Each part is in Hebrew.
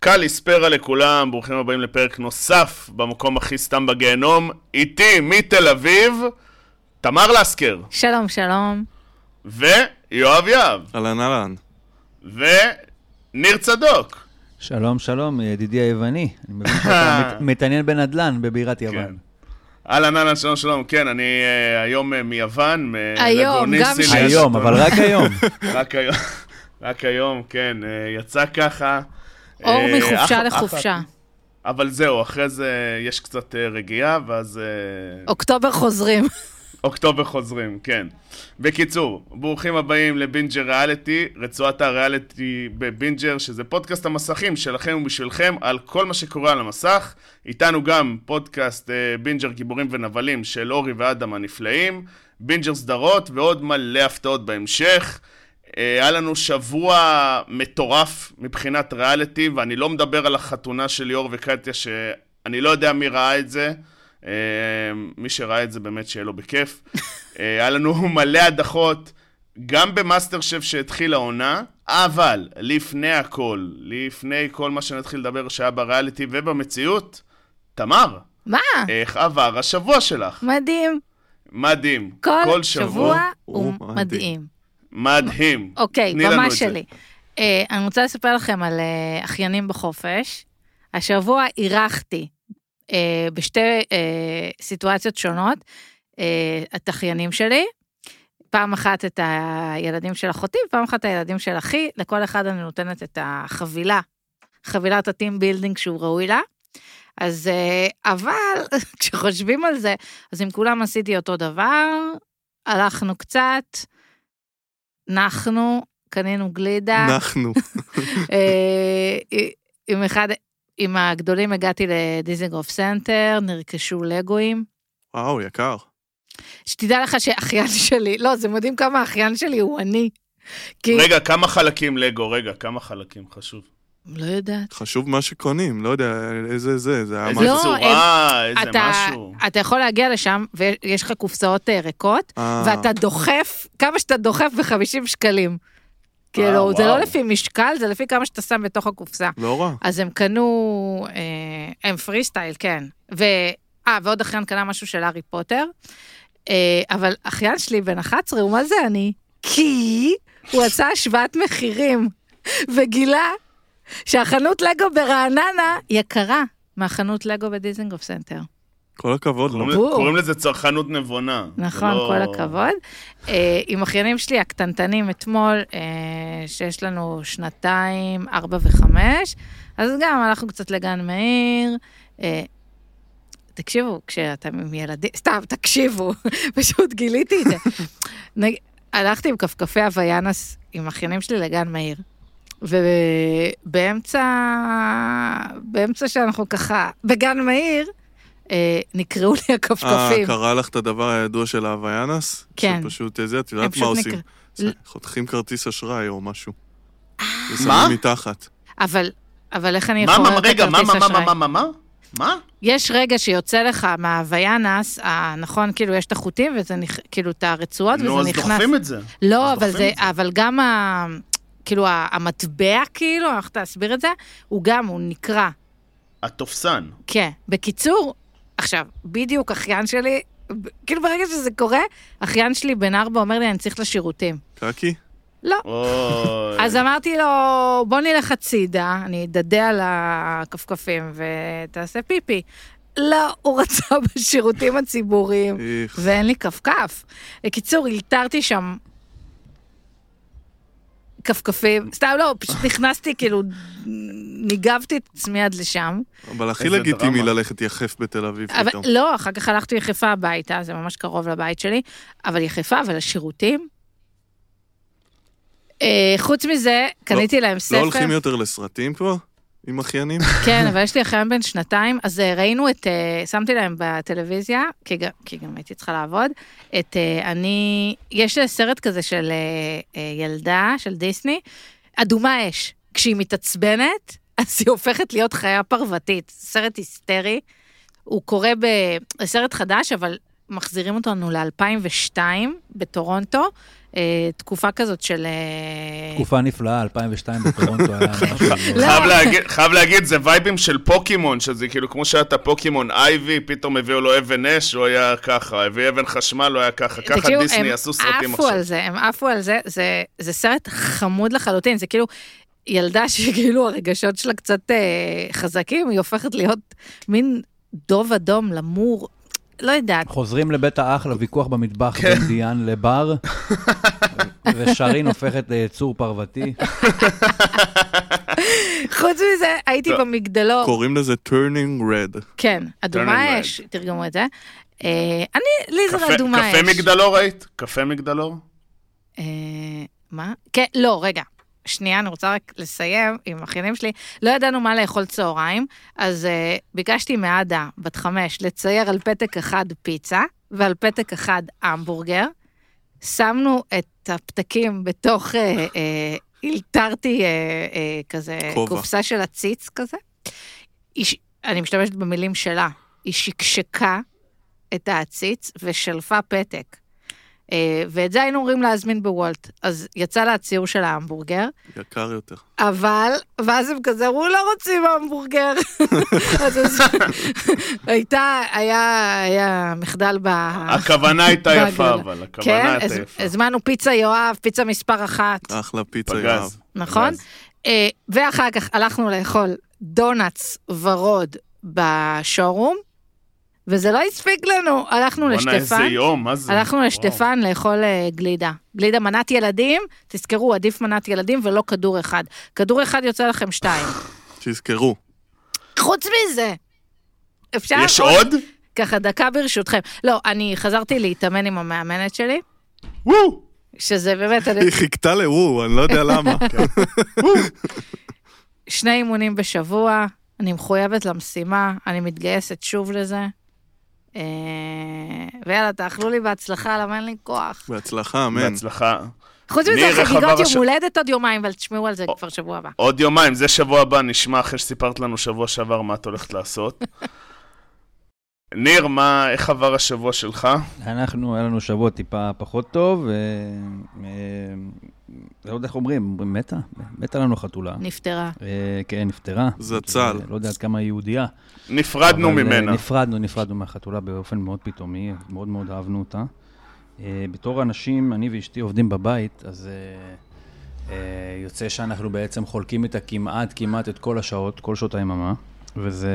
קליספרה לכולם, ברוכים הבאים לפרק נוסף במקום הכי סתם בגיהנום. איתי מתל אביב, תמר לסקר, שלום, שלום. ויואב יהב, אהלן אהלן. וניר צדוק. שלום, שלום, ידידי היווני. אני מבין שאתה מת- מתעניין בנדל"ן בבירת כן. יוון. אהלן אהלן שלום שלום, כן, אני אה, היום אה, מיוון. מ- היום, גם. שלי. היום, אבל רק היום. רק היום, רק היום, כן, אה, יצא ככה. אור אה, מחופשה לחופשה. אבל זהו, אחרי זה יש קצת אה, רגיעה, ואז... אה, אוקטובר חוזרים. אוקטובר חוזרים, כן. בקיצור, ברוכים הבאים לבינג'ר ריאליטי, רצועת הריאליטי בבינג'ר, שזה פודקאסט המסכים שלכם ובשבילכם על כל מה שקורה על המסך. איתנו גם פודקאסט אה, בינג'ר גיבורים ונבלים של אורי ואדם הנפלאים, בינג'ר סדרות ועוד מלא הפתעות בהמשך. אה, היה לנו שבוע מטורף מבחינת ריאליטי, ואני לא מדבר על החתונה של ליאור וקטיה, שאני לא יודע מי ראה את זה. אה, מי שראה את זה באמת שיהיה לו בכיף. אה, היה לנו מלא הדחות, גם במאסטר שף שהתחיל העונה, אבל לפני הכל, לפני כל מה שנתחיל לדבר שהיה בריאליטי ובמציאות, תמר, מה? איך עבר השבוע שלך? מדהים. מדהים. כל שבוע הוא הוא מדהים. מדהים. אוקיי, לנו במה. שלי. אה, אני רוצה לספר לכם על אה, אחיינים בחופש. השבוע אירחתי בשתי אה, סיטואציות שונות אה, את אחיינים שלי. פעם אחת את הילדים של אחותי, פעם אחת את הילדים של אחי, לכל אחד אני נותנת את החבילה, חבילת ה team building שהוא ראוי לה. אז אה, אבל כשחושבים על זה, אז עם כולם עשיתי אותו דבר, הלכנו קצת, נחנו, קנינו גלידה. אנחנו. אה, עם אחד, עם הגדולים הגעתי לדיזנגוף סנטר, נרכשו לגואים. וואו, יקר. שתדע לך שאחיין שלי, לא, זה מדהים כמה האחיין שלי הוא אני. כי, רגע, כמה חלקים לגו? רגע, כמה חלקים חשוב. לא יודעת. חשוב מה שקונים, לא יודע איזה זה, זה היה איזה לא, משהו. צורה, איזה אתה, משהו. אתה יכול להגיע לשם ויש לך קופסאות אה, ריקות, אה, ואתה דוחף, כמה שאתה דוחף ב-50 שקלים. כאילו, זה וואו. לא לפי משקל, זה לפי כמה שאתה שם בתוך הקופסה. לא רע. אז הם קנו, אה, הם פרי סטייל, כן. ו... אה, ועוד אחיין קנה משהו של הארי פוטר. אה, אבל אחיין שלי בן 11, הוא מה זה אני? כי הוא עשה השוואת מחירים, וגילה שהחנות לגו ברעננה יקרה מהחנות לגו בדיזנגוף סנטר. כל הכבוד לו. קוראים- לזה צרכנות נבונה. נכון, לא- כל הכבוד. אה, עם אחיינים שלי הקטנטנים אתמול, אה, שיש לנו שנתיים, ארבע וחמש, אז גם הלכנו קצת לגן מאיר. אה, תקשיבו, כשאתם עם ילדים, סתם, תקשיבו, פשוט גיליתי את זה. נג... הלכתי עם כפכפי הוויאנס עם אחיינים שלי לגן מאיר, ובאמצע, באמצע שאנחנו ככה, בגן מאיר, נקראו לי אה, הכפכפים. קרה לך את הדבר הידוע של ההוויאנס? כן. שפשוט זה, את הם יודעת מה עושים? חותכים כרטיס אשראי או משהו. ושמים מה? מתחת. אבל, אבל איך אני מה, יכולה מה, לתת מה, כרטיס מה, מה, אשראי? מה, מה, מה? מה? יש רגע שיוצא לך מהוויאנס, נכון, כאילו יש את החוטים וזה, נכ... כאילו את הרצועות נו, וזה אז נכנס. דוחפים את זה. לא, אז אבל זה, את. אבל גם ה... כאילו המטבע, כאילו, איך להסביר את זה? הוא גם, הוא נקרע. התופסן. כן. בקיצור, עכשיו, בדיוק אחיין שלי, כאילו ברגע שזה קורה, אחיין שלי בן ארבע אומר לי, אני צריך לשירותים. קקי? לא. אז אמרתי לו, בוא נלך הצידה, אני אדדה על הכפכפים ותעשה פיפי. לא, הוא רצה בשירותים הציבוריים. ואין לי כפכף. בקיצור, הילתרתי שם כפכפים, סתם לא, פשוט נכנסתי, כאילו, ניגבתי את עצמי עד לשם. אבל הכי לגיטימי. ללכת יחף בתל אביב אבל פתאום. לא, אחר כך הלכתי יחפה הביתה, זה ממש קרוב לבית שלי, אבל יחפה, אבל השירותים? אה, חוץ מזה, קניתי להם ספר. לא הולכים יותר לסרטים כבר? עם אחיינים? כן, אבל יש לי אחיין בן שנתיים, אז אה, ראינו את, אה, שמתי להם בטלוויזיה, כי גם, כי גם הייתי צריכה לעבוד, את אה, אני, יש סרט כזה של ילדה, של דיסני, אדומה אש. כשהיא מתעצבנת, אז היא הופכת להיות חיה פרוותית. סרט היסטרי. הוא קורה ב... זה סרט חדש, אבל מחזירים אותנו ל-2002 בטורונטו, אה, תקופה כזאת של... אה, תקופה נפלאה, 2002 בטורונטו היה משהו... לא. חייב להגיד- זה וייבים של פוקימון, שזה כאילו כמו שהיה את הפוקימון אייבי, פתאום הביאו לו אבן אש, הוא היה ככה, הביא אבן חשמל, הוא היה ככה. ככה דיסני הם עשו סרטים עפו על עכשיו. זה, הם עפו על זה, זה, זה סרט חמוד לחלוטין, זה כאילו ילדה שכאילו הרגשות שלה קצת אה, חזקים, היא הופכת להיות מין דוב אדום, למור, לא יודעת. חוזרים לבית האח לוויכוח במטבח כן. בין דיאן לבר, ושרין הופכת ליצור פרוותי. חוץ מזה, הייתי טוב. במגדלור, קוראים לזה turning red. כן, אדומה אש, תרגמו את זה. אה, אני, לי זה אדומה אש. קפה מגדלור ראית? קפה מגדלור? אה, מה? כן, לא, רגע. שנייה, אני רוצה רק לסיים עם האחיינים שלי. לא ידענו מה לאכול צהריים, אז uh, ביקשתי מעדה, בת חמש, לצייר על פתק אחד פיצה ועל פתק אחד המבורגר. שמנו את הפתקים בתוך, uh, uh, הלתרתי uh, uh, כזה, כובע. קופסה של עציץ כזה. היא, אני משתמשת במילים שלה. היא שקשקה את העציץ ושלפה פתק. אה, ואת זה היינו אומרים להזמין בוולט. אז יצא לה הציור של ההמבורגר, יקר יותר. אבל, ואז הם כזה אמרו, לא רוצים המבורגר. אז הייתה, היה, היה מחדל ב... הכוונה הייתה יפה. אבל, הכוונה כן, הייתה יפה. הזמנו פיצה יואב, פיצה מספר אחת, אחלה פיצה יואב. נכון? אה, ואחר כך הלכנו לאכול דונלדס ורוד בשורום, וזה לא הספיק לנו, הלכנו בואנה, איזה לשטפן. יום, מה זה? הלכנו. לשטפן לאכול אה, גלידה. גלידה מנת ילדים, תזכרו, עדיף מנת ילדים ולא כדור אחד. כדור אחד יוצא לכם שתיים. תזכרו. חוץ מזה, אפשר יש עוד? ככה דקה ברשותכם. לא, אני חזרתי להתאמן עם המאמנת שלי, וואו! שזה באמת, היא חיכתה לוו, אני לא יודע למה. שני אימונים בשבוע, אני מחויבת למשימה, אני מתגייסת שוב לזה. אה, ויאללה, תאכלו לי בהצלחה, למה אין לי כוח. בהצלחה, אמן. בהצלחה. חוץ מזה, חגיגות יום הולדת עוד יומיים, אבל תשמעו על זה כבר שבוע הבא. עוד יומיים, זה שבוע הבא, נשמע אחרי שסיפרת לנו שבוע שעבר מה את הולכת לעשות. ניר, מה, איך עבר השבוע שלך? אנחנו, היה לנו שבוע טיפה פחות טוב, ו... אה, לא יודע איך אומרים, מתה? מתה לנו חתולה. נפטרה. אה, כן, נפטרה. זצ"ל. לא יודע עד כמה היא יהודייה. נפרדנו אה, ממנה. נפרדנו, נפרדנו מהחתולה באופן מאוד פתאומי, מאוד מאוד אהבנו אותה. אה, בתור אנשים, אני ואשתי עובדים בבית, אז אה, יוצא שאנחנו בעצם חולקים איתה כמעט, כמעט את כל השעות, כל שעות היממה, וזה...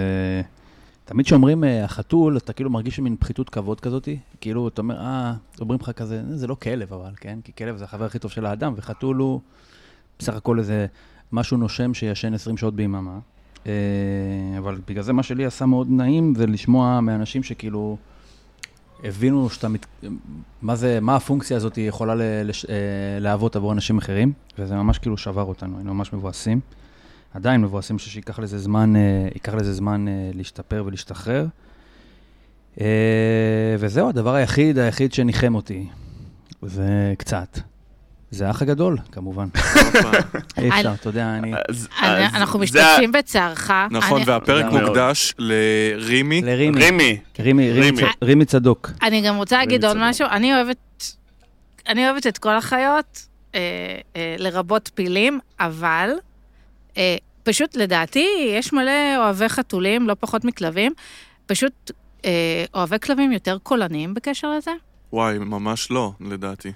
תמיד כשאומרים החתול, אתה כאילו מרגיש מין פחיתות כבוד כזאתי, כאילו, אתה אומר, אה, אומרים לך כזה, "אה, זה לא כלב אבל, כן? כי כלב זה החבר הכי טוב של האדם, וחתול הוא בסך הכל איזה משהו נושם שישן 20 שעות ביממה. אה, אבל בגלל זה מה שלי עשה מאוד נעים זה לשמוע מאנשים שכאילו הבינו שאתה, מת... מה זה, מה הפונקציה הזאת יכולה. לש... אה, להוות עבור אנשים אחרים, וזה ממש כאילו שבר אותנו, היינו ממש מבואסים. עדיין מבואסים שייקח לזה זמן, ייקח לזה זמן אה, להשתפר ולהשתחרר. וזהו, הדבר היחיד, היחיד שניחם אותי, זה קצת. זה האח הגדול, כמובן. אי אפשר, אתה יודע, אני... אנחנו משתתפים בצערך. נכון, והפרק. מוקדש לרימי. לרימי. רימי, רימי, צדוק. אני גם רוצה להגיד עוד. משהו, אני אוהבת, אני אוהבת את כל החיות, אה, אה, לרבות פילים, אבל אה, פשוט לדעתי יש מלא אוהבי חתולים, לא פחות מכלבים, פשוט אוהבי כלבים יותר קולניים בקשר לזה. וואי, ממש לא, לדעתי.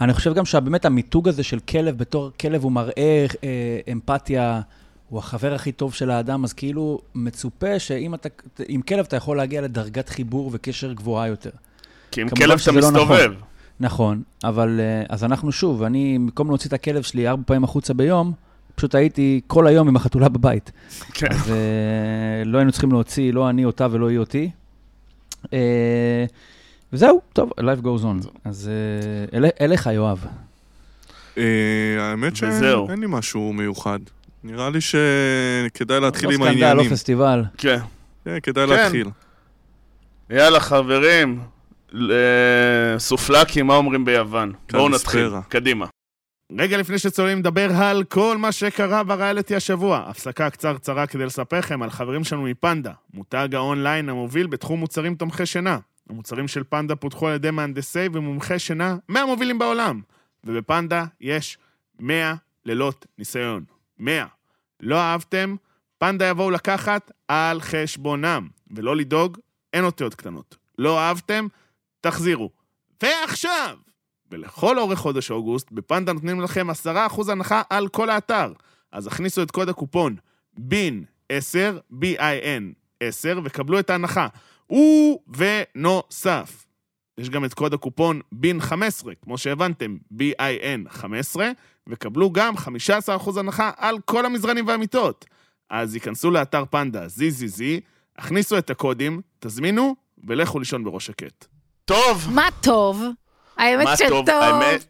אני חושב גם שבאמת המיתוג הזה של כלב בתור כלב הוא מראה אה, אמפתיה, הוא החבר הכי טוב של האדם, אז כאילו מצופה שאם אתה, עם כלב אתה יכול להגיע לדרגת חיבור וקשר גבוהה יותר. כי עם כלב אתה שזה לא נכון. מסתובב. נכון, אבל אה, אז אנחנו שוב, אני במקום להוציא את הכלב שלי ארבע פעמים החוצה ביום, פשוט הייתי כל היום עם החתולה בבית. כן. אז אה, לא היינו צריכים להוציא, לא אני אותה ולא היא אותי. וזהו, טוב, life goes on. אז אה, אל- אליך, יואב. אה, האמת. שאין לי משהו מיוחד. נראה לי שכדאי להתחיל לא עם סקנדל, העניינים. לא פסטיבל. כן. כן, כדאי כן. להתחיל. יאללה, חברים. ל- סופלקי, מה אומרים ביוון? בואו נתחיל. קדימה. רגע לפני שצוללים נדבר על כל מה שקרה בריאליטי השבוע. הפסקה קצרצרה כדי לספר לכם על חברים שלנו מפנדה, מותג האונליין המוביל בתחום מוצרים תומכי שינה. המוצרים של פנדה פותחו על ידי מהנדסי ומומחי שינה מהמובילים בעולם. ובפנדה יש 100 לילות ניסיון. 100. לא אהבתם? פנדה יבואו לקחת על חשבונם. ולא לדאוג, אין אותיות קטנות. לא אהבתם? תחזירו. ועכשיו! ולכל אורך חודש אוגוסט, בפנדה נותנים לכם 10% הנחה על כל האתר. אז הכניסו את קוד הקופון בין 10, B-I-N 10, וקבלו את ההנחה. ובנוסף, יש גם את קוד הקופון בין 15, כמו שהבנתם, B-I-N 15, וקבלו גם 15% הנחה על כל המזרנים והמיטות. אז ייכנסו לאתר פנדה ZZZ, הכניסו את הקודים, תזמינו, ולכו לישון בראש שקט. טוב! מה טוב? האמת מה של טוב, טוב. האמת,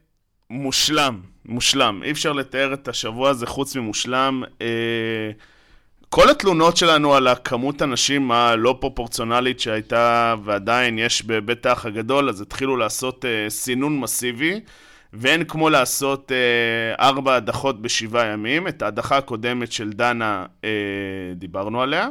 מושלם, מושלם. אי אפשר לתאר את השבוע הזה חוץ ממושלם. אה, כל התלונות שלנו על הכמות הנשים הלא פרופורציונלית שהייתה ועדיין יש בבית האח הגדול, אז התחילו לעשות אה, סינון מסיבי, ואין כמו לעשות אה, ארבע הדחות בשבעה ימים. את ההדחה הקודמת של דנה אה, דיברנו עליה.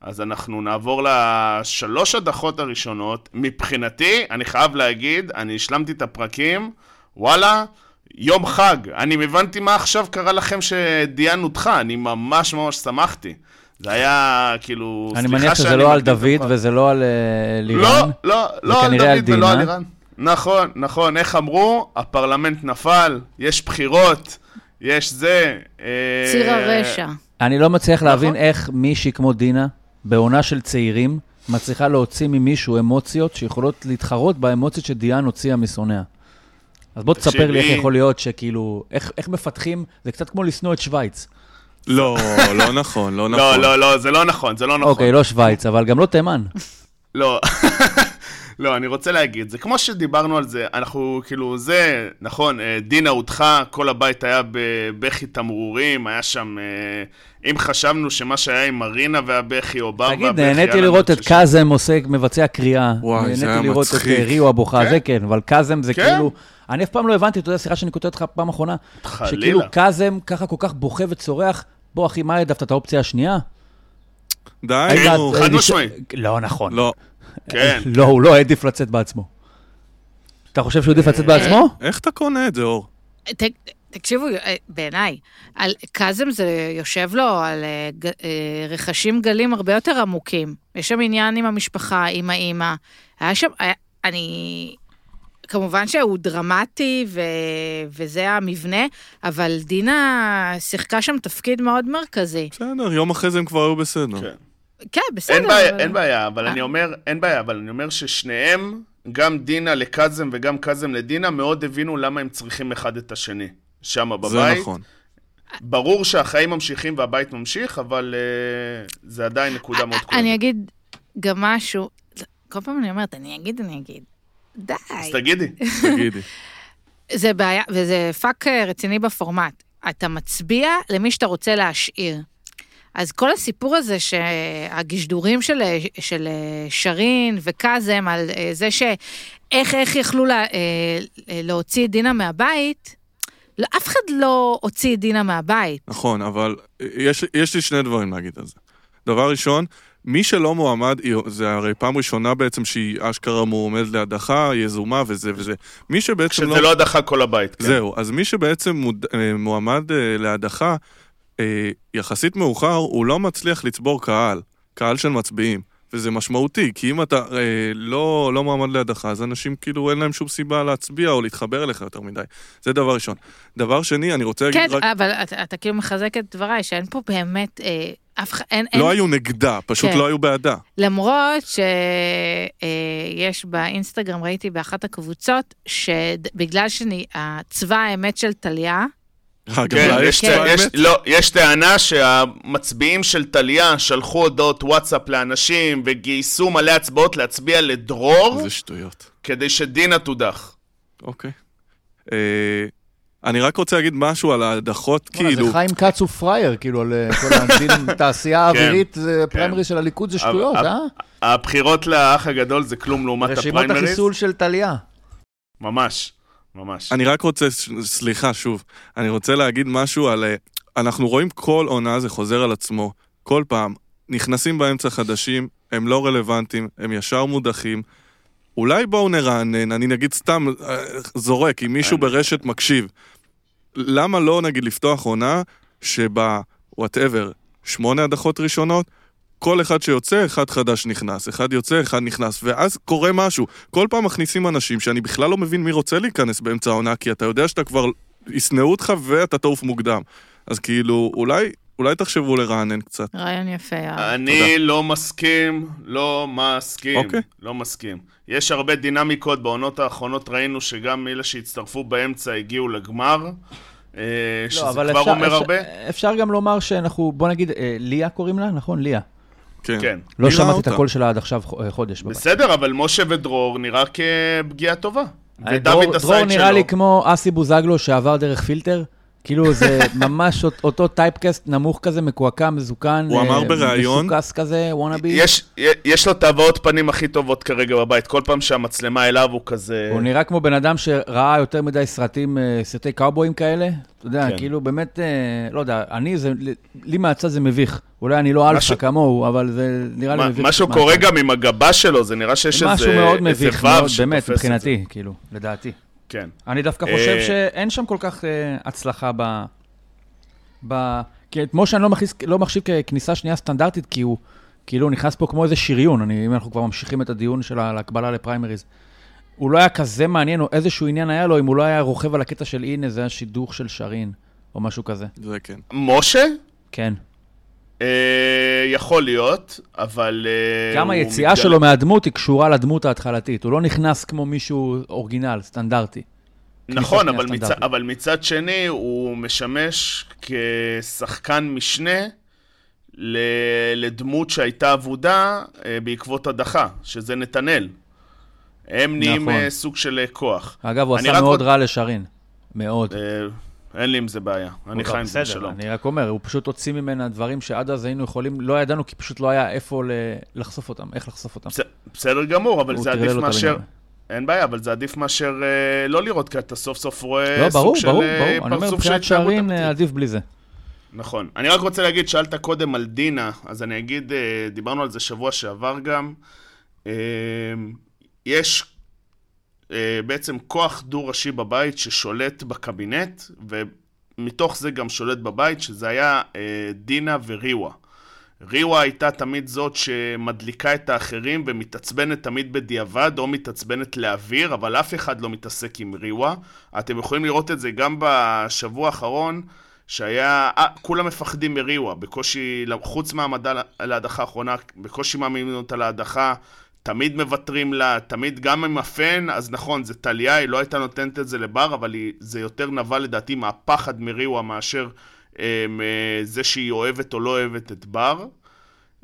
אז אנחנו נעבור לשלוש הדחות הראשונות. מבחינתי, אני חייב להגיד, אני השלמתי את הפרקים, וואלה, יום חג. אני הבנתי מה עכשיו קרה לכם שדיאן הודחה, אני ממש ממש שמחתי. זה היה כאילו... אני מניח שזה לא על דוד. וזה לא על אה, לירן. לא, לא, לא על דוד ולא על דינה. לירן. נכון, נכון, איך אמרו? הפרלמנט נפל, יש בחירות, יש זה. אה, ציר הרשע. אני לא מצליח להבין נכון. איך מישהי כמו דינה, בעונה של צעירים, מצליחה להוציא ממישהו אמוציות שיכולות להתחרות באמוציות שדיאן הוציאה משונאיה. אז בוא תספר לי איך יכול להיות שכאילו, איך, איך מפתחים, זה קצת כמו לשנוא את שווייץ. לא, לא נכון, לא נכון. לא, לא, לא, זה לא נכון, זה לא נכון. אוקיי, לא שווייץ, אבל גם לא תימן. לא, לא, אני רוצה להגיד, זה כמו שדיברנו על זה, אנחנו כאילו, זה, נכון, אה, דינה הודחה, כל הבית היה בבכי תמרורים, היה שם, אה, אם חשבנו שמה שהיה עם מרינה והבכי, או בר תגיד. נהניתי לראות את קאזם עושה, מבצע קריאה. וואי, זה היה נהניתי לראות את מצחיק. אה, ריו הבוכה, כן. זה כן, אבל קאזם זה כן. כאילו... אני אף פעם לא הבנתי, אתה יודע, סליחה שאני קוטע אותך פעם אחרונה, חלילה. שכאילו קאזם ככה כל כך בוכה וצורח, בוא אחי, מה העדפת, את האופציה השנייה? די, נו. חד משמעית. לא נכון. לא. כן. לא, הוא לא העדיף לצאת בעצמו. אתה חושב שהוא העדיף לצאת בעצמו? איך אתה קונה את זה, אור? ת, תקשיבו, אה, בעיניי, על קאזם זה יושב לו על אה, אה, רכשים גלים הרבה יותר עמוקים. יש שם עניין עם המשפחה, עם האימא. היה שם, היה, אני... כמובן שהוא דרמטי ו, וזה המבנה, אבל דינה שיחקה שם תפקיד מאוד מרכזי. בסדר, יום אחרי זה הם כבר היו בסדר. כן. כן, בסדר. אין בעיה, אבל- אין בעיה, אבל אה. אני אומר, אין בעיה, אבל אני אומר ששניהם, גם דינה לקאזם וגם קאזם לדינה, מאוד הבינו למה הם צריכים אחד את השני. שם בבית. זה נכון. ברור שהחיים ממשיכים והבית ממשיך, אבל אה, זה עדיין נקודה מאוד כואבת. אני אגיד גם משהו, כל פעם אני אומרת, אני אגיד, אני אגיד. די. אז תגידי. תגידי. זה בעיה, וזה פאק אה, רציני בפורמט. אתה מצביע למי שאתה רוצה להשאיר. אז כל הסיפור הזה שהגשדורים של, של שרין וקאזם על אה, זה שאיך איך יכלו לה, אה, להוציא את דינה מהבית, לא, אף אחד לא הוציא את דינה מהבית. נכון, אבל יש, יש לי שני דברים להגיד על זה. דבר ראשון, מי שלא מועמד, זה הרי פעם ראשונה בעצם שהיא אשכרה מועמדת להדחה, יזומה וזה וזה. מי שבעצם שזה לא הדחה כל הבית. כן. זהו, אז מי שבעצם. אה, מועמד להדחה, יחסית מאוחר, הוא לא מצליח לצבור קהל, קהל של מצביעים. וזה משמעותי, כי אם אתה אה, לא, לא מועמד להדחה, אז אנשים כאילו אין להם שום סיבה להצביע או להתחבר אליך יותר מדי. זה דבר ראשון. דבר שני, אני רוצה כן, להגיד רק... אבל אתה, אתה כאילו מחזק את דבריי, שאין פה באמת, אה, אף אחד, אין, לא אין, היו נגדה, פשוט כן. לא היו בעדה. למרות שיש באינסטגרם, ראיתי באחת הקבוצות, שבגלל שהצבא האמת של טליה, אה, כן, יש, יש? לא, יש טענה שהמצביעים של טליה שלחו הודעות וואטסאפ לאנשים וגייסו מלא הצבעות להצביע לדרור זה שטויות. כדי שדינה תודח. אוקיי. אה, אני רק רוצה להגיד משהו על ההדחות, וואלה, כאילו... זה חיים כץ הוא פראייר, כאילו, על אה, כל הדין, תעשייה האווירית, זה פריימריז של הליכוד, זה שטויות, אה? הבחירות לאח הגדול זה כלום לעומת רשימות הפריימריז. החיסול של טליה. ממש. ממש. אני רק רוצה, סליחה, שוב, אני רוצה להגיד משהו על... אה, אנחנו רואים כל עונה זה חוזר על עצמו, כל פעם. נכנסים באמצע חדשים, הם לא רלוונטיים, הם ישר מודחים. אולי בואו נרענן, אני נגיד סתם אה, זורק, אם מישהו ברשת מקשיב, למה לא נגיד לפתוח עונה שבה, וואטאבר, שמונה הדחות ראשונות, כל אחד שיוצא, אחד חדש נכנס, אחד יוצא, אחד נכנס, ואז קורה משהו. כל פעם מכניסים אנשים שאני בכלל לא מבין מי רוצה להיכנס באמצע העונה, כי אתה יודע שאתה כבר, ישנאו אותך ואתה תעוף מוקדם. אז כאילו, אולי, אולי תחשבו לרענן קצת. רעיון יפה, יאללה. תודה. אני לא מסכים, לא מסכים. אוקיי. לא מסכים. יש הרבה דינמיקות, בעונות האחרונות ראינו שגם אלה שהצטרפו באמצע הגיעו לגמר, אה, שזה לא, אבל כבר אפשר, אומר אפשר, הרבה. אפשר גם לומר שאנחנו, בוא נגיד, אה, ליה קוראים לה? נכון, ליה. כן. כן. לא ראה שמעתי את? הקול שלה עד עכשיו אה, חודש. בסדר, אבל משה ודרור נראה כפגיעה טובה. אה, ודוד דרור- עשה דרור את שלו. נראה לי כמו אסי בוזגלו שעבר דרך פילטר. כאילו זה ממש אות- אותו typecast נמוך כזה, מקועקע, מזוקן. הוא אמר אה, בריאיון- מסוקס כזה, wannabe. יש, יש לו את הבעות פנים הכי טובות כרגע בבית, כל פעם שהמצלמה אליו הוא כזה... הוא נראה כמו בן אדם שראה יותר מדי סרטים, אה, סרטי קאובויים כאלה. אתה יודע, כן. כאילו באמת, אה, לא יודע, אני, זה, לי מהצד זה מביך. אולי אני לא אלפא כמוהו, אבל זה נראה לי מה- מביך. משהו. קורה גם עם הגבה שלו, זה נראה שיש איזה... משהו מאוד מביך, באמת. מבחינתי, כאילו, לדעתי. כן. אני דווקא אה, חושב שאין שם כל כך אה, הצלחה ב... ב... כי את משה אני לא, מכניס, לא מחשיב ככניסה שנייה סטנדרטית, כי הוא כאילו נכנס פה כמו איזה שריון, אני, אם אנחנו כבר ממשיכים את הדיון של ההקבלה לפריימריז. הוא לא היה כזה מעניין, או איזשהו עניין היה לו, אם הוא לא היה רוכב על הקטע של הנה, זה השידוך של שרין, או משהו כזה. זה כן. משה? כן. אה, יכול להיות, אבל... אה, גם היציאה מתגלה- שלו מהדמות היא קשורה לדמות ההתחלתית. הוא לא נכנס כמו מישהו אורגינל, סטנדרטי. נכון, אבל סטנדרטית. אבל מצד שני, הוא משמש כשחקן משנה ל, לדמות שהייתה אבודה אה, בעקבות הדחה, שזה נתנאל. הם נהיים נכון. סוג של כוח. אגב, הוא עשה רק מאוד רוצ- רע לשרין. מאוד. אין לי עם זה בעיה, אני חי עם זה בשלום. אני רק אומר, הוא פשוט הוציא ממנה דברים שעד אז היינו יכולים, לא ידענו, כי פשוט לא היה איפה לחשוף אותם, איך לחשוף אותם. בס- בסדר גמור, אבל זה עדיף מאשר... אין בעיה, אבל זה עדיף מאשר אה, לא לראות, כי אתה סוף סוף רואה לא, ברור, סוג של ברור, אה, ברור. אני אומר, פרצוף של מבחינת שערים. אה, עדיף בלי זה. נכון. אני רק רוצה להגיד, שאלת קודם על דינה, אז אני אגיד, אה, דיברנו על זה שבוע שעבר גם. אה, יש בעצם כוח דו-ראשי בבית ששולט בקבינט, ומתוך זה גם שולט בבית, שזה היה אה, דינה וריווה. ריווה הייתה תמיד זאת שמדליקה את האחרים ומתעצבנת תמיד בדיעבד, או מתעצבנת לאוויר, אבל אף אחד לא מתעסק עם ריווה. אתם יכולים לראות את זה גם בשבוע האחרון, שהיה... אה, כולם מפחדים מריווה, בקושי, חוץ מהעמדה להדחה האחרונה, בקושי מאמינים אותה להדחה, תמיד מוותרים לה, תמיד גם עם הפן, אז נכון, זה טליה, היא לא הייתה נותנת את זה לבר, אבל היא, זה יותר נבע לדעתי מהפחד מריווה מאשר אה, זה שהיא אוהבת או לא אוהבת את בר.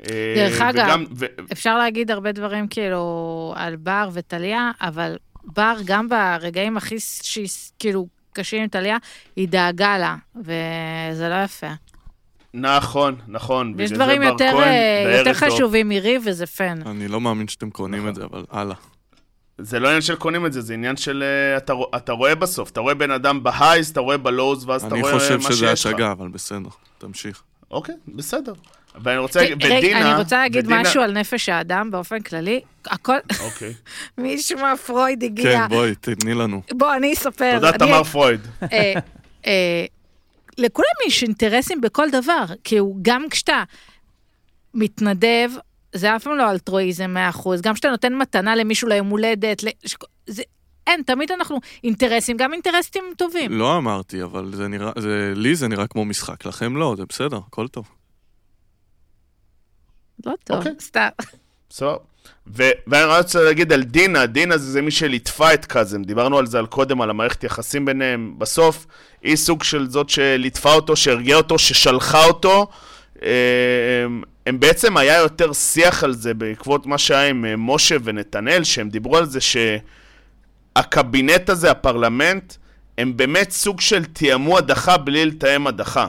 אה, דרך אגב, וגם, ו... אפשר להגיד הרבה דברים כאילו על בר וטליה, אבל בר, גם ברגעים הכי שהיא ס- כאילו קשים עם טליה, היא דאגה לה, וזה לא יפה. נכון, נכון. יש דברים יותר, אה, יותר. חשובים מריב וזה פן. אני לא מאמין שאתם קונים את זה, אבל הלאה. זה לא עניין של קונים את זה, זה עניין של... אה, אתה, אתה רואה בסוף, אתה רואה בן אדם בהייז, אתה רואה בלואוז, ואז אתה אני רואה מה שיש חושב לך. שזה הצגה, אבל בסדר, תמשיך. אוקיי, בסדר. ואני רוצה להגיד, רגע, ודינה... אני רוצה להגיד ודינה- משהו על נפש האדם באופן כללי. הכל, אוקיי. מישהו מהפרויד הגיע. כן, בואי, תתני לנו. בוא, אני אספר. תודה, אני- תמר פרויד. לכולם יש אינטרסים בכל דבר, כי הוא גם כשאתה מתנדב, זה אף פעם לא אלטרואיזם 100%, גם כשאתה נותן מתנה למישהו ליום הולדת, לש- זה, אין, תמיד אנחנו אינטרסים, גם אינטרסים טובים. לא אמרתי, אבל זה נראה, זה, לי זה נראה כמו משחק, לכם לא, זה בסדר, הכל טוב. לא טוב, אוקיי. סתם. בסדר. ו- ואני רוצה להגיד על דינה, דינה זה, זה מי שליטפה את קאזם, דיברנו על זה על קודם, על המערכת יחסים ביניהם. בסוף, היא סוג של זאת שליטפה אותו, שהרגיעה אותו, ששלחה אותו. אה, הם, הם בעצם היה יותר שיח על זה בעקבות מה שהיה עם אה, משה ונתנאל, שהם דיברו על זה שהקבינט הזה, הפרלמנט, הם באמת סוג של תיאמו הדחה בלי לתאם הדחה.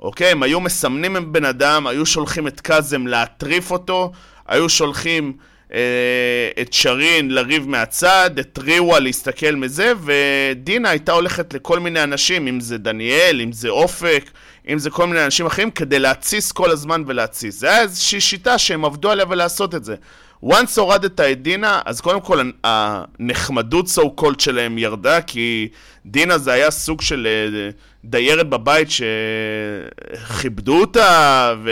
אוקיי? הם היו מסמנים עם בן אדם, היו שולחים את קאזם להטריף אותו, היו שולחים את שרין לריב מהצד, את ריווה להסתכל מזה, ודינה הייתה הולכת לכל מיני אנשים, אם זה דניאל, אם זה אופק, אם זה כל מיני אנשים אחרים, כדי להתסיס כל הזמן ולהתסיס. זה היה איזושהי שיטה שהם עבדו עליה ולעשות את זה. once הורדת את דינה, אז קודם כל הנחמדות so called שלהם ירדה, כי דינה זה היה סוג של אה, דיירת בבית שכיבדו אותה ו...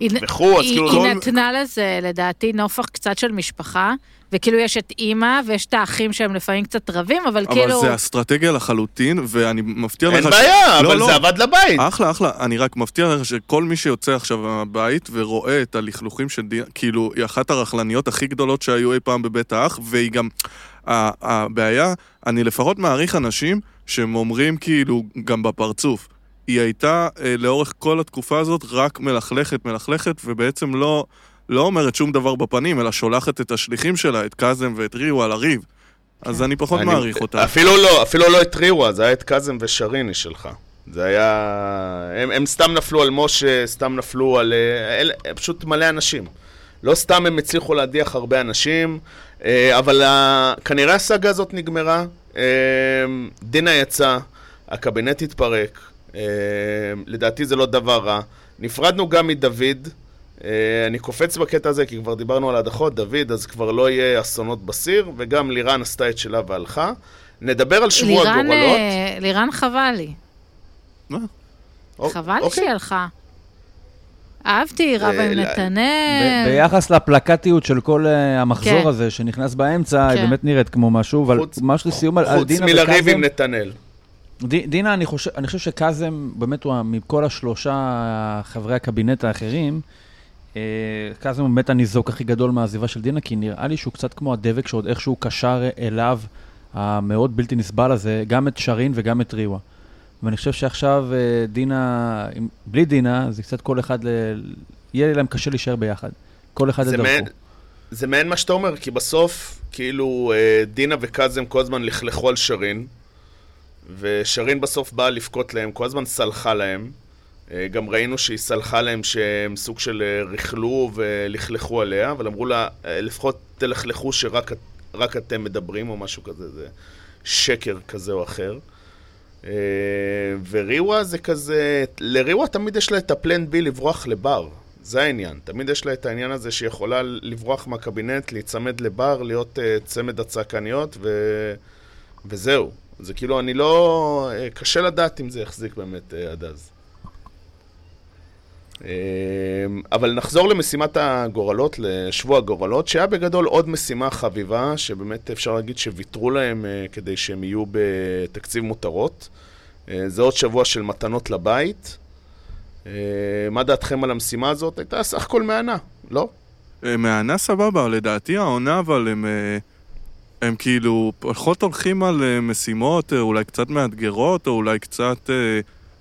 היא- וכו', אז היא, כאילו... היא לא- נתנה לזה, לדעתי, נופח קצת של משפחה, וכאילו יש את אימא ויש את האחים שהם לפעמים קצת רבים, אבל, אבל כאילו... זה אסטרטגיה לחלוטין, ואני מבטיח לך... אין ש- בעיה, לא, אבל לא. זה עבד לבית. אחלה, אחלה. אני רק מבטיח לך שכל מי שיוצא עכשיו מהבית ורואה את הלכלוכים של דינה, כאילו, היא אחת הרכלניות הכי גדולות שהיו אי פעם בבית האח, והיא גם... הבעיה, אני לפחות מעריך אנשים שהם אומרים כאילו, גם בפרצוף. היא הייתה אה, לאורך כל התקופה הזאת רק מלכלכת, מלכלכת, ובעצם לא, לא אומרת שום דבר בפנים, אלא שולחת את השליחים שלה, את קאזם ואת ריו, לריב. אז אני פחות אני- מעריך אותה. אפילו לא, אפילו לא את ריווה, זה היה את קאזם ושריני שלך. זה היה... הם, הם סתם נפלו על משה, סתם נפלו על... אה, אל, פשוט מלא אנשים. לא סתם הם הצליחו להדיח הרבה אנשים, אה, אבל. כנראה הסאגה הזאת נגמרה. אה, דינה יצא, הקבינט התפרק, אה, לדעתי זה לא דבר רע. נפרדנו גם מדוד. אני קופץ בקטע הזה, כי כבר דיברנו על הדחות, דוד, אז כבר לא יהיה אסונות בסיר, וגם לירן עשתה את שלה והלכה. נדבר על שבוע לירן, הגורלות. אה, לירן חבל לי. מה? א- חבל לי אוקיי. שהיא הלכה. אהבתי, רבה עם לא- נתנאל. ביחס לפלקטיות של כל אה, המחזור כן. הזה שנכנס באמצע, היא כן. באמת נראית כמו משהו, אבל חוץ- ממש לסיום על על חוץ דינה מלריב וקאזם. עם נתנאל. דינה, אני חושב, אני חושב שקאזם, באמת, הוא מכל השלושה חברי הקבינט האחרים, אה, קאזם הוא באמת הניזוק הכי גדול מהעזיבה של דינה, כי נראה לי שהוא קצת כמו הדבק שעוד איכשהו קשר אליו, המאוד בלתי נסבל הזה, גם את שרין וגם את ריווה. ואני חושב שעכשיו אה, דינה, בלי דינה, זה קצת כל אחד, ל... יהיה להם קשה להישאר ביחד. כל אחד לדרכו. מעין- זה מעין מה שאתה אומר, כי בסוף, כאילו, אה, דינה וקאזם כל הזמן לכלכו על שרין, ושרין בסוף באה לבכות להם, כל הזמן סלחה להם. אה, גם ראינו שהיא סלחה להם שהם סוג של ריכלו ולכלכו עליה, אבל אמרו לה, "אה, לפחות תלכלכו שרק את- רק אתם מדברים או משהו כזה, זה שקר כזה או אחר. אה, וריווה זה כזה, לריווה תמיד יש לה את הפלן בי לברוח לבר. זה העניין. תמיד יש לה את העניין הזה שהיא יכולה לברוח מהקבינט, להיצמד לבר, להיות uh, צמד הצעקניות, ו... וזהו. זה כאילו, אני לא... אה, קשה לדעת אם זה יחזיק באמת uh, עד אז. אה, אבל נחזור למשימת הגורלות, לשבוע הגורלות, שהיה בגדול עוד משימה חביבה, שבאמת אפשר להגיד שוויתרו להם אה, כדי שהם יהיו בתקציב מותרות. אה, זה עוד שבוע של מתנות לבית. אה, מה דעתכם על המשימה הזאת? הייתה סך הכל מהנה, לא? מהענה סבבה, לדעתי העונה, אבל הם, הם כאילו פחות הולכים על משימות אולי קצת מאתגרות, או אולי קצת,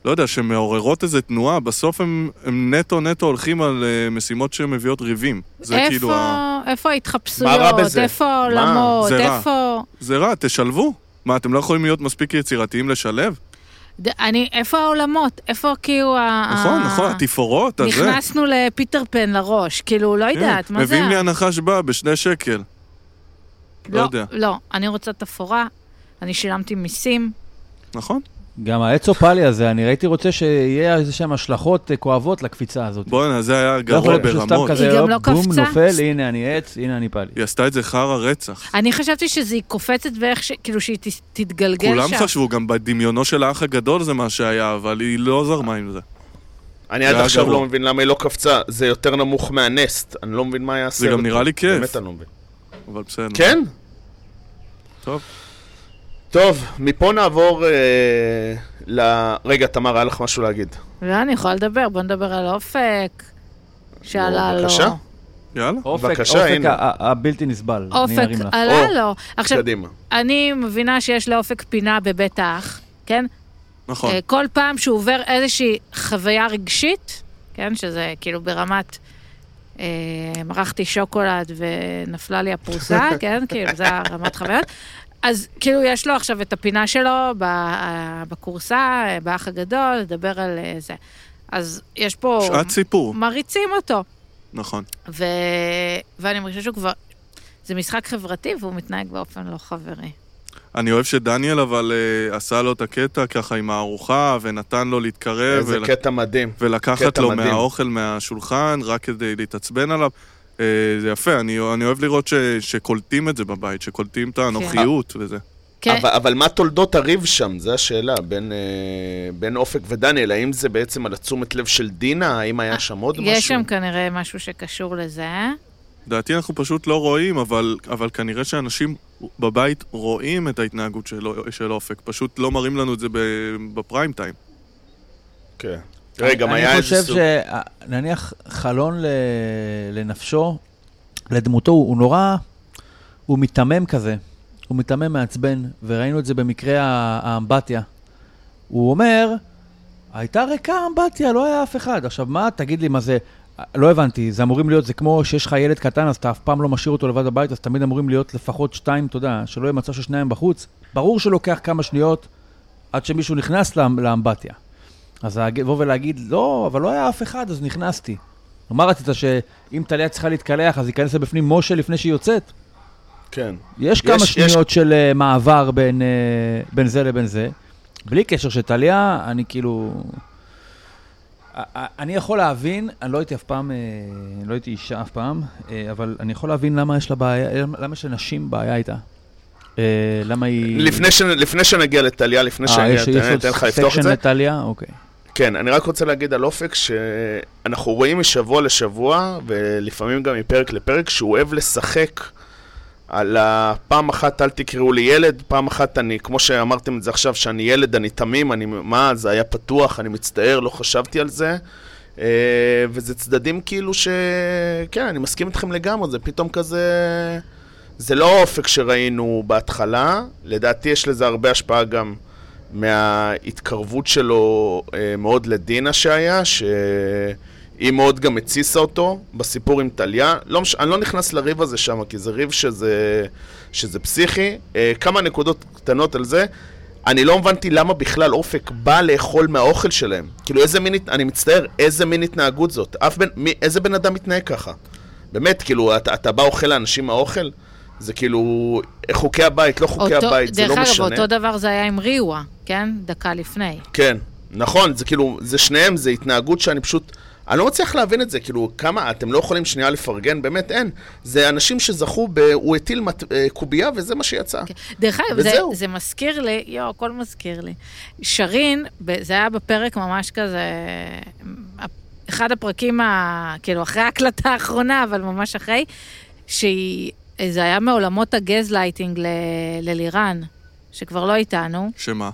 לא יודע, שמעוררות איזה תנועה, בסוף הם, הם נטו נטו הולכים על אה, משימות שמביאות ריבים. זה איפה, כאילו, ה... איפה מה רע ההתחפשויות? בזה? איפה? העולמות? איפה... זה רע, תשלבו. מה, אתם לא יכולים להיות מספיק יצירתיים לשלב? ד- אני, איפה העולמות? איפה כאילו ה... נכון, ה- נכון, התפאורות, הזה. נכנסנו לפיטר פן לראש, כאילו, לא כן, יודעת, מה זה? מביאים לי הנחש בא בשני שקל. לא לא, יודע. לא, אני רוצה תפאורה, אני שילמתי מיסים. נכון? גם האצופלי הזה, אני הייתי רוצה שיהיה איזה שהן השלכות אה, כואבות לקפיצה הזאת. בואנה, זה היה לא יכול גרוע ברמות. כזה, היא גם לא בום, קפצה. נופל, הנה אני עץ, הנה אני פאלי. היא עשתה את זה חרא רצח. אני חשבתי שזה קופצת ואיך ש... כאילו שהיא ת- תתגלגל כולם שם. חשבו, גם בדמיונו של האח הגדול זה מה שהיה, אבל היא לא זרמה עם זה. אני זה עד עכשיו. לא מבין למה היא לא קפצה. זה יותר נמוך מהנסט. אני לא מבין מה היה הסרט. גם נראה לי כיף. באמת אני לא מבין. אבל בסדר. כן? טוב. טוב, מפה נעבור אה, ל... רגע, תמר, היה לך משהו להגיד. לא, אני יכולה לדבר, בוא נדבר על אופק. שעלה לו. בבקשה. יאללה. אופק, בבקשה, אופק הנה. הבלתי נסבל. אופק. עלה או, לו. עכשיו, קדימה. אני מבינה שיש לאופק פינה בבית האח, כן? נכון. אה, כל פעם שהוא עובר איזושהי חוויה רגשית, כן, שזה כאילו ברמת, אה, מרחתי שוקולד ונפלה לי הפרוסה, כן, כאילו, זה הרמת חוויות. אז כאילו יש לו עכשיו את הפינה שלו ב- אה, בכורסה, אה, באח הגדול, לדבר על אה, זה. אז יש פה, שעת סיפור. מריצים אותו. נכון. ו... ואני מרגישה שהוא כבר... זה משחק חברתי והוא מתנהג באופן לא חברי. אני אוהב שדניאל אבל uh, עשה לו את הקטע ככה עם הארוחה, ונתן לו להתקרב, איזה ול... קטע מדהים. ולקחת קטע לו מדהים. מהאוכל מהשולחן, רק כדי להתעצבן עליו. Uh, זה יפה, אני, אני אוהב לראות ש, שקולטים את זה בבית, שקולטים את האנוכיות וזה. כן, אבל, אבל מה תולדות הריב שם? זו השאלה, בין, אה, בין אופק ודניאל. האם זה בעצם על התשומת לב של דינה? האם היה שם עוד משהו? יש שם כנראה משהו שקשור לזה. לדעתי אנחנו פשוט לא רואים, אבל, אבל כנראה שאנשים בבית רואים את ההתנהגות של, של אופק, פשוט לא מראים לנו את זה בפריים טיים. כן. תראה, גם היה אני איזה חושב סוג... שנניח חלון ל... לנפשו, לדמותו, הוא נורא, הוא מיתמם כזה. הוא מיתמם מעצבן, וראינו את זה במקרה האמבטיה. הוא אומר, הייתה ריקה האמבטיה, לא היה אף אחד. עכשיו, מה, תגיד לי, מה זה... לא הבנתי, זה אמורים להיות, זה כמו שיש לך ילד קטן, אז אתה אף פעם לא משאיר אותו לבד בבית, אז תמיד אמורים להיות לפחות שתיים, אתה יודע, שלא יהיה מצב ששניים בחוץ. ברור שלוקח כמה שניות עד שמישהו נכנס לאמ- לאמבטיה. אז לבוא ולהגיד, לא, אבל לא היה אף אחד, אז נכנסתי. מה רצית, שאם טליה צריכה להתקלח, אז ייכנס לבפנים משה לפני שהיא יוצאת? כן. יש כמה יש- שניות של אה, מעבר בין, אה, בין זה לבין זה. בלי קשר שטליה, אני כאילו... אני יכול להבין, אני לא הייתי אף פעם, אה, לא הייתי אישה אף פעם, אה, אבל אני יכול להבין למה יש לה בעיה, למה יש לנשים בעיה איתה. אה, למה היא... לפני, ש... לפני שנגיע לטליה, לפני אה, שנגיע יש יש לטליה, אני עוד אתן לך לפתוח את סקשן זה. לטליה? אוקיי. כן, אני רק רוצה להגיד על אופק שאנחנו רואים משבוע לשבוע, ולפעמים גם מפרק לפרק, שהוא אוהב לשחק על הפעם אחת אל תקראו לי ילד, פעם אחת אני, כמו שאמרתם את זה עכשיו, שאני ילד, אני תמים, אני, מה, זה היה פתוח, אני מצטער, לא חשבתי על זה. אה, וזה צדדים כאילו ש... כן, אני מסכים איתכם לגמרי, זה פתאום כזה... זה לא האופק שראינו בהתחלה, לדעתי יש לזה הרבה השפעה גם מההתקרבות שלו אה, מאוד לדינה שהיה, שהיא מאוד גם התסיסה אותו בסיפור עם טליה. לא מש... אני לא נכנס לריב הזה שם, כי זה ריב שזה, שזה פסיכי. אה, כמה נקודות קטנות על זה. אני לא הבנתי למה בכלל אופק בא לאכול מהאוכל שלהם. כאילו, איזה מין, אני מצטער, איזה מין התנהגות זאת? אף בן, מי, איזה בן אדם מתנהג ככה? באמת, כאילו, אתה, אתה בא אוכל לאנשים מהאוכל? זה כאילו, חוקי הבית, לא חוקי אותו- הבית, זה דרך לא אגב, משנה. אותו דבר זה היה עם ריווה, כן? דקה לפני. כן, נכון, זה כאילו, זה שניהם, זה התנהגות שאני פשוט... אני לא מצליח להבין את זה, כאילו, כמה, אתם לא יכולים שנייה לפרגן? באמת, אין. זה אנשים שזכו ב... הוא הטיל מת... אה, קובייה וזה מה שיצא. כן. דרך אגב, זה. זה מזכיר לי, יואו, הכל מזכיר לי. שרין, זה היה בפרק ממש כזה, אחד הפרקים, ה, כאילו, אחרי ההקלטה האחרונה, אבל ממש אחרי, שהיא, זה היה מעולמות הגזלייטינג ל, ללירן, שכבר לא איתנו, שמה?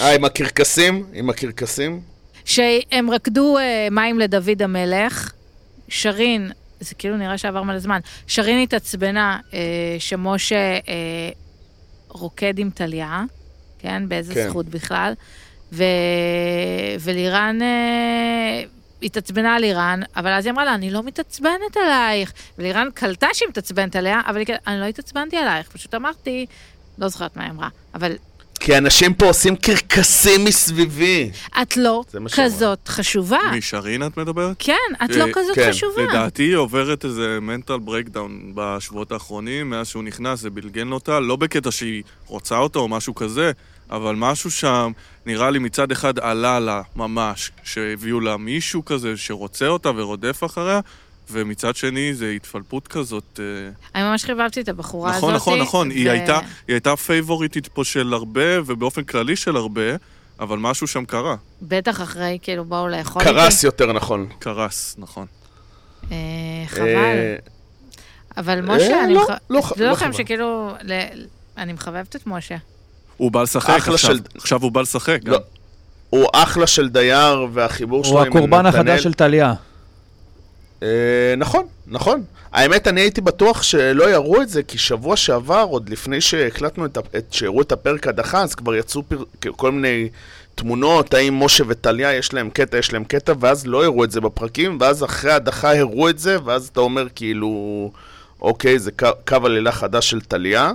אה, עם הקרקסים? עם הקרקסים? שהם רקדו אה, מים לדוד המלך, שרין, זה כאילו נראה שעבר מלא זמן, שרין התעצבנה אה, שמשה אה, רוקד עם טליה, כן? באיזה כן. זכות בכלל. ו... ולירן אה, התעצבנה על לירן, אבל אז היא אמרה לה, אני לא מתעצבנת עלייך. ולירן קלטה שהיא מתעצבנת עליה, אבל היא אני לא התעצבנתי עלייך, פשוט אמרתי, לא זוכרת מה היא אמרה, אבל כי אנשים פה עושים קרקסים מסביבי. את לא כזאת חשובה. משרין את מדברת? כן, את לא כזאת כן, חשובה. לדעתי היא עוברת איזה mental breakdown בשבועות האחרונים, מאז שהוא נכנס, זה בלגן אותה, לא בקטע שהיא רוצה אותו או משהו כזה, אבל משהו שם, נראה לי מצד אחד עלה לה ממש, שהביאו לה מישהו כזה שרוצה אותה ורודף אחריה, ומצד שני זה התפלפות כזאת. אה, אני ממש חיבבתי את הבחורה הזאת. נכון, נכון, נכון, היא הייתה, היא הייתה פייבוריטית פה של הרבה, ובאופן כללי של הרבה, אבל משהו שם קרה. בטח אחרי, כאילו, באו לאכול קרס יותר נכון. קרס, נכון. אה, חבל. אה, אבל משה, אה, אני... לא, מח- לא לא חבל. שכאילו, ל- אני מחבבת את משה. הוא בא לשחק עכשיו, של- עכשיו הוא בא לשחק גם. לא. הוא אחלה של דייר, והחיבור שלו הוא עם הקורבן נתנאל- החדש של טליה. אה, נכון, נכון. האמת, אני הייתי בטוח שלא יראו את זה, כי שבוע שעבר, עוד לפני שהקלטנו את, את שהראו את הפרק הדחה, אז כבר יצאו פר, כל מיני תמונות, האם משה וטליה יש להם קטע, יש להם קטע, ואז לא הראו את זה בפרקים, ואז אחרי הדחה הראו את זה, ואז אתה אומר כאילו, אוקיי, זה קו, קו עלילה חדש של טליה.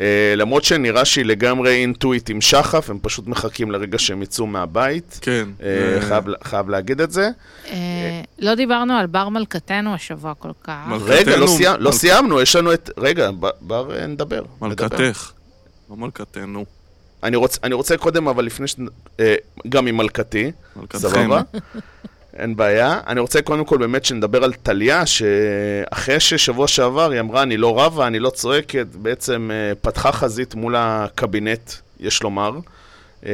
אה, למרות שנראה שהיא לגמרי אינטואיט עם שחף, הם פשוט מחכים לרגע שהם יצאו מהבית. כן. אה, אה, חייב, חייב להגיד את זה. אה, לא דיברנו על בר מלכתנו השבוע כל כך. מלכ- רגע, לא, מלכתנו, סיימ, לא מלכ- סיימנו, יש לנו את... רגע, ב- בר, נדבר. נדבר. מלכתך. לא מלכתנו. אני רוצה, אני רוצה קודם, אבל לפני ש... אה, גם עם מלכתי, מלכתכם. סבבה? אין בעיה. אני רוצה קודם כל באמת שנדבר על טליה, שאחרי ששבוע שעבר היא אמרה, אני לא רבה, אני לא צועקת, בעצם אה, פתחה חזית מול הקבינט, יש לומר. אה,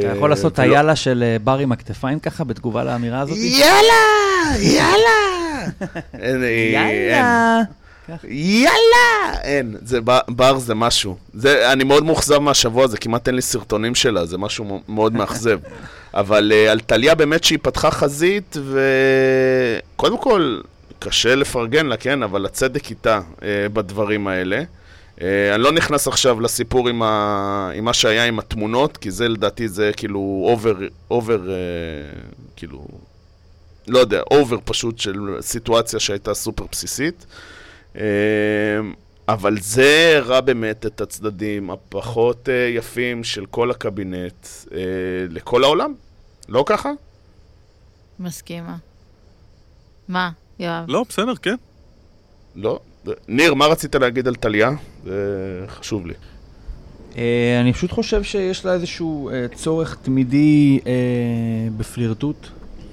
אתה יכול לעשות את היאללה של אה, בר עם הכתפיים ככה, בתגובה לאמירה הזאת? יאללה! יאללה! יאללה! יאללה! אין, זה בר זה משהו. זה, אני מאוד מאוכזב מהשבוע הזה, כמעט אין לי סרטונים שלה, זה משהו מאוד מאכזב. אבל uh, על טליה באמת שהיא פתחה חזית, וקודם כל, קשה לפרגן לה, כן, אבל הצדק איתה uh, בדברים האלה. אה, אני לא נכנס עכשיו לסיפור עם, ה... עם מה שהיה עם התמונות, כי זה לדעתי זה כאילו over, over, כאילו, לא יודע, over פשוט של סיטואציה שהייתה סופר בסיסית. אבל זה הראה באמת את הצדדים הפחות אה, יפים של כל הקבינט אה, לכל העולם. לא ככה? מסכימה. מה, יואב? לא, בסדר, כן. לא. ניר, מה רצית להגיד על טליה? זה חשוב לי. אה, אני פשוט חושב שיש לה איזשהו אה, צורך תמידי אה, בפלירטוט,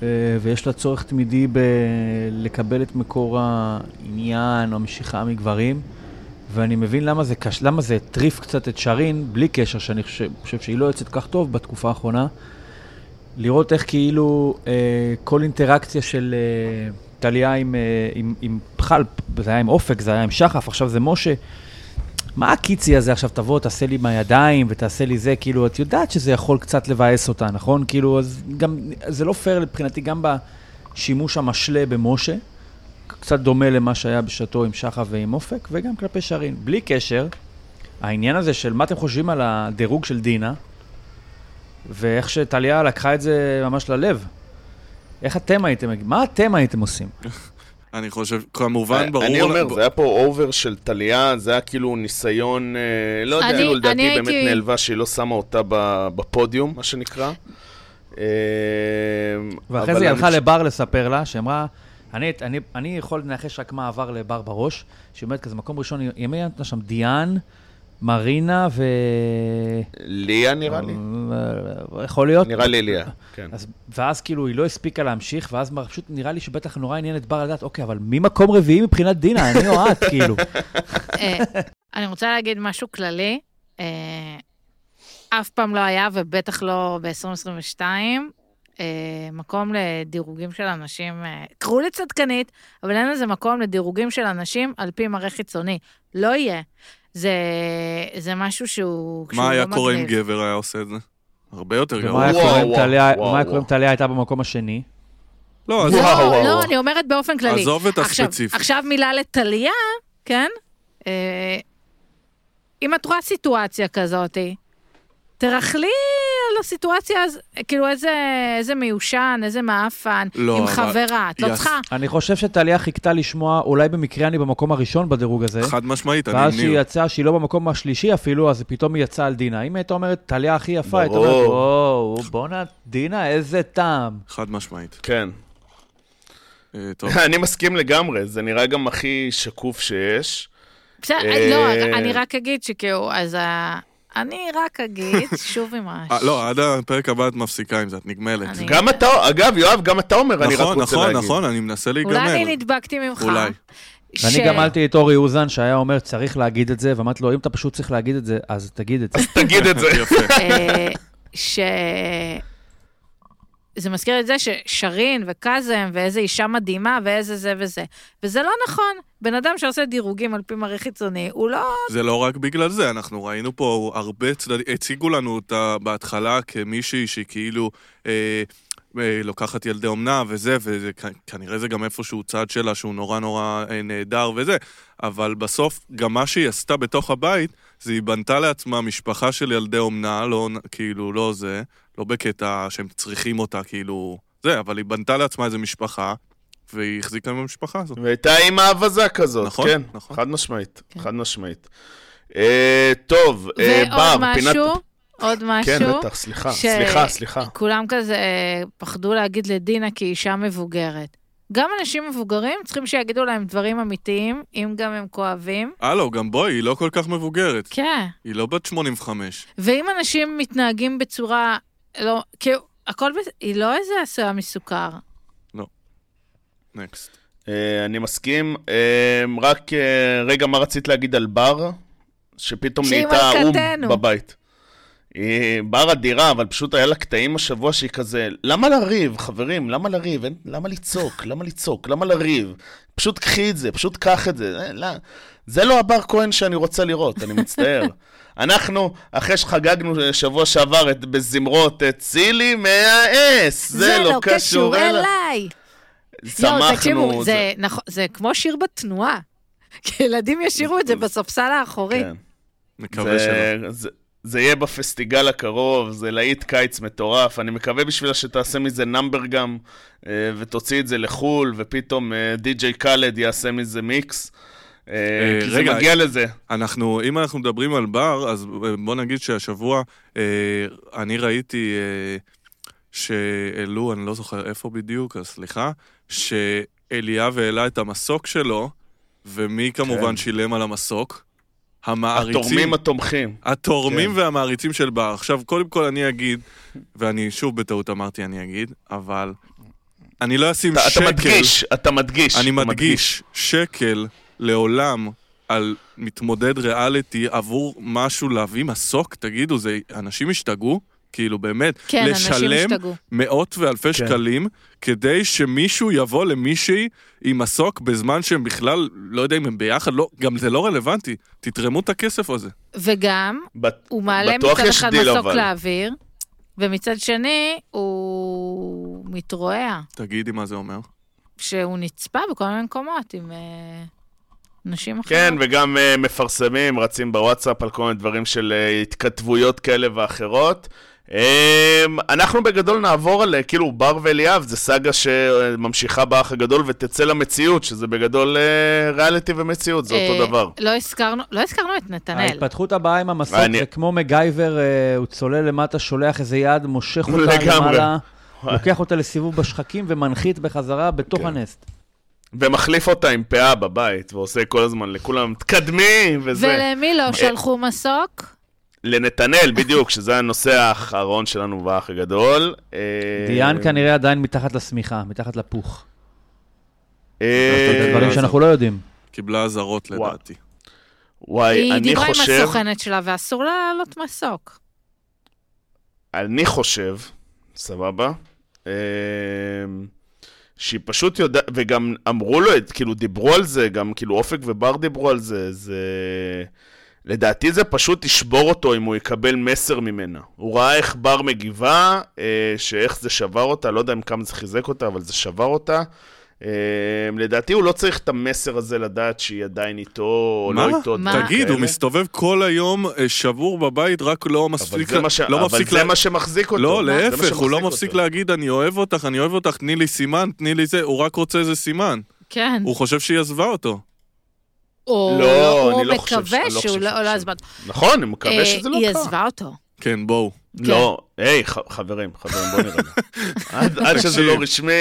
אה, ויש לה צורך תמידי בלקבל את מקור העניין או המשיכה מגברים, ואני מבין למה זה, קש... למה זה הטריף קצת את שרין, בלי קשר, שאני חושב, חושב שהיא לא יוצאת כך טוב בתקופה האחרונה. לראות איך כאילו אה, כל אינטראקציה של אה, טליה עם, אה, עם, עם בכלל, זה היה עם אופק, זה היה עם שחף, עכשיו זה משה. מה הקיצי הזה עכשיו, תבוא, תעשה לי מהידיים ותעשה לי זה, כאילו, את יודעת שזה יכול קצת לבאס אותה, נכון? כאילו, אז גם, זה לא פייר מבחינתי, גם בשימוש המשלה במשה, קצת דומה למה שהיה בשעתו עם שחף ועם אופק, וגם כלפי שרין. בלי קשר, העניין הזה של מה אתם חושבים על הדירוג של דינה, ואיך שטליה לקחה את זה ממש ללב. איך אתם הייתם, מה אתם הייתם עושים? אני חושב, כמובן, ברור... אה, אני אומר, זה היה פה אובר של טליה, זה היה כאילו ניסיון, אה, לא יודע, כאילו לדעתי באמת נעלבה שהיא לא שמה אותה בפודיום, מה שנקרא. אה, ואחרי זה היא הלכה לבר לספר לה, שאמרה, אני, אני, אני יכול לנחש רק מה עבר לבר בראש, שהיא אומרת כזה, מקום ראשון, אומרת לה שם דיאן, מרינה ו... ליה נראה לי. יכול להיות. נראה לי ליה, כן. אז, ואז כאילו היא לא הספיקה להמשיך, ואז פשוט נראה לי שבטח נורא עניין את בר לדעת, אוקיי, אבל מי מקום רביעי מבחינת דינה, אני או את, כאילו. אה, אני רוצה להגיד משהו כללי. אה, אף פעם לא היה, ובטח לא ב-2022, אה, מקום לדירוגים של אנשים, אה, קראו לי צדקנית, אבל אין לזה מקום לדירוגים של אנשים על פי מראה חיצוני. לא יהיה. זה, זה משהו שהוא... מה היה לא קורה אם. גבר היה עושה את זה? הרבה יותר ומה גרוע. היה וואו, קורה אם וואו, טליה- וואו, מה היה קורה אם. טליה הייתה במקום השני? לא, אז לא, וואו, וואו, לא, וואו. אני אומרת באופן כללי. עזוב את הספציפי. עכשיו מילה לטליה, כן? אה, אם את רואה סיטואציה כזאת, תרכלי על הסיטואציה, הז- כאילו איזה, איזה מיושן, איזה מעפן, לא, עם אבל- חברה, את לא יס. צריכה... אני חושב שטליה חיכתה לשמוע, אולי במקרה אני במקום הראשון בדירוג הזה. חד משמעית, ואז אני שהיא ניר. יצאה, שהיא לא במקום השלישי אפילו, אז פתאום היא יצאה על דינה. אם הייתה אומרת, טליה הכי יפה, הייתה אומרת. וואו, בואנה, דינה, איזה טעם. חד משמעית. כן. אה, טוב. אני מסכים לגמרי, זה נראה גם הכי שקוף שיש. בסדר, אה, לא, אני רק אגיד שכאילו, אז ה... אני רק אגיד, שוב עם ה... אה, לא, עד הפרק הבא את מפסיקה עם זה, את נגמלת. גם אתה, אגב, יואב, גם אתה אומר, אני רק נכון, רוצה נכון, להגיד. נכון, אני מנסה להיגמל. אולי אני נדבקתי ממך. אולי. ש- אני גמלתי את אורי אוזן, שהיה אומר, צריך להגיד את זה, ואמרתי לו, אם אתה פשוט צריך להגיד את זה, אז תגיד את זה. תגיד את זה. יפה. זה מזכיר את זה ששרין וקאזם ואיזה אישה מדהימה ואיזה זה וזה. וזה לא נכון. בן אדם שעושה דירוגים על פי מראה חיצוני, הוא לא... זה לא רק בגלל זה, אנחנו ראינו פה הרבה צדדים, הציגו לנו אותה בהתחלה כמישהי שהיא כאילו אה, אה, לוקחת ילדי אומנה וזה, וכנראה זה גם איפשהו צד שלה שהוא נורא נורא אה, נהדר וזה, אבל בסוף גם מה שהיא עשתה בתוך הבית, זה היא בנתה לעצמה משפחה של ילדי אומנה, לא כאילו, לא זה, לא בקטע שהם צריכים אותה, כאילו, זה, אבל היא בנתה לעצמה איזה משפחה, והיא החזיקה עם המשפחה הזאת. והייתה אימא אבזה כזאת, נכון, כן, נכון. חד משמעית, כן. חד משמעית. אה, טוב, אה, בר, פינת... משהו, עוד משהו. כן, בטח, סליחה, ש- סליחה, סליחה. כולם כזה אה, פחדו להגיד לדינה כי היא אישה מבוגרת. גם אנשים מבוגרים צריכים שיגידו להם דברים אמיתיים, אם גם הם כואבים. הלו, גם בואי, היא לא כל כך מבוגרת. כן. היא לא בת 85. ואם אנשים מתנהגים בצורה, לא, כאילו, הכל, היא לא איזה עשויה מסוכר. נקסט. אה, אני מסכים. אה, רק אה, רגע, מה רצית להגיד על בר? שפתאום נהייתה אום. בבית. היא בר אדירה, אבל פשוט היה לה קטעים השבוע שהיא כזה, למה לריב, חברים? למה לריב? אין, למה לצעוק? למה לצעוק? למה לריב? פשוט קחי את זה, פשוט קח את זה. אה, לא, זה לא הבר כהן שאני רוצה לראות, אני מצטער. אנחנו, אחרי שחגגנו שבוע שעבר את, בזמרות את צילי מהאס, זה, לא קשור אליי. אליי. שמחנו. יואו, תקשיבו, זה- זה, נכון, זה כמו שיר בתנועה. כי ילדים ישירו את זה בספסל האחורי. כן. מקווה שלא. זה, יהיה בפסטיגל הקרוב, זה להיט קיץ מטורף. אני מקווה בשבילה שתעשה מזה נאמבר גם, אה, ותוציא את זה לחו"ל, ופתאום אה, די.ג'יי קאלד יעשה מזה מיקס. אה, כי זה מגיע לזה. אנחנו, אם אנחנו מדברים על בר, אז בוא נגיד שהשבוע אני ראיתי שהעלו, אני לא זוכר איפה בדיוק, אז סליחה, שאליאב העלה את המסוק שלו, ומי כמובן כן. שילם על המסוק? המעריצים. התורמים התומכים. התורמים כן. והמעריצים של בר. עכשיו, קודם כל אני אגיד, ואני שוב בטעות אמרתי אני אגיד, אבל אני לא אשים אתה, אתה שקל... מדגיש, אתה מדגיש. אני אתה מדגיש, שקל לעולם על מתמודד ריאליטי עבור משהו להביא מסוק, תגידו, זה, אנשים השתגעו? כאילו, באמת, כן, לשלם. מאות ואלפי כן. שקלים כדי שמישהו יבוא למישהי עם מסוק בזמן שהם בכלל, לא יודע אם הם ביחד, לא, גם זה לא רלוונטי. תתרמו את הכסף הזה. וגם, בט- הוא מעלה מצד אחד מסוק אבל. לאוויר, ומצד שני, הוא מתרועע, תגידי מה זה אומר. שהוא נצפה בכל מיני מקומות עם אה, נשים אחרות. כן, וגם uh, מפרסמים, רצים בוואטסאפ על כל מיני דברים של uh, התכתבויות כאלה ואחרות. Um, אנחנו בגדול נעבור על, כאילו, בר ואליאב, זה סאגה שממשיכה באח הגדול ותצא למציאות, שזה בגדול uh, ריאליטי ומציאות, זה אה, אותו דבר. לא הזכרנו, לא הזכרנו את נתנאל. ההתפתחות הבאה עם המסוק אני- זה כמו מגייבר, אה, הוא צולל למטה, שולח איזה יד, מושך אותה לגמרי. למעלה, וואי. לוקח אותה לסיבוב בשחקים ומנחית בחזרה בתוך כן. הנסט. ומחליף אותה עם פאה בבית, ועושה כל הזמן לכולם, תקדמי, וזה. ולמי לא שלחו מסוק? לנתנאל, בדיוק, שזה הנושא האחרון שלנו באח הגדול. אה, דיאן כנראה עדיין מתחת לשמיכה, מתחת לפוך. אה, דברים שאנחנו לא יודעים. קיבלה אזהרות. לדעתי. וואי, היא אני דיברה עם חושב... הסוכנת שלה ואסור לה לעלות מסוק. אני חושב, סבבה, אמ, שהיא פשוט יודעת, וגם אמרו לו, את- כאילו דיברו על זה, גם כאילו אופק ובר דיברו על זה, זה... לדעתי זה פשוט ישבור אותו אם הוא יקבל מסר ממנה. הוא ראה איך בר מגיבה, אה, שאיך זה שבר אותה, לא יודע אם כמה זה חיזק אותה, אבל זה שבר אותה. אה, לדעתי הוא לא צריך את המסר הזה לדעת שהיא עדיין איתו, או מה? לא איתו. מה? תגיד, הוא כאלה. מסתובב כל היום אה, שבור בבית, רק לא אבל מפסיק... זה מה ש- לא אבל מפסיק זה לה- מה שמחזיק אותו. לא, מה להפך, הוא לא מפסיק אותו. להגיד, אני אוהב אותך, אני אוהב אותך, תני לי סימן, תני לי זה, הוא רק רוצה איזה סימן. כן. הוא חושב שהיא עזבה אותו. או לא, הוא אני לא חושב מקווה אני לא שהוא חושב לא לא עזבה. נכון, אני מקווה אה, שזה לא היא קרה. עזבה אותו. כן, בואו. לא, היי, ח- חברים, חברים, בואו נראה. עד שזה. לא רשמי,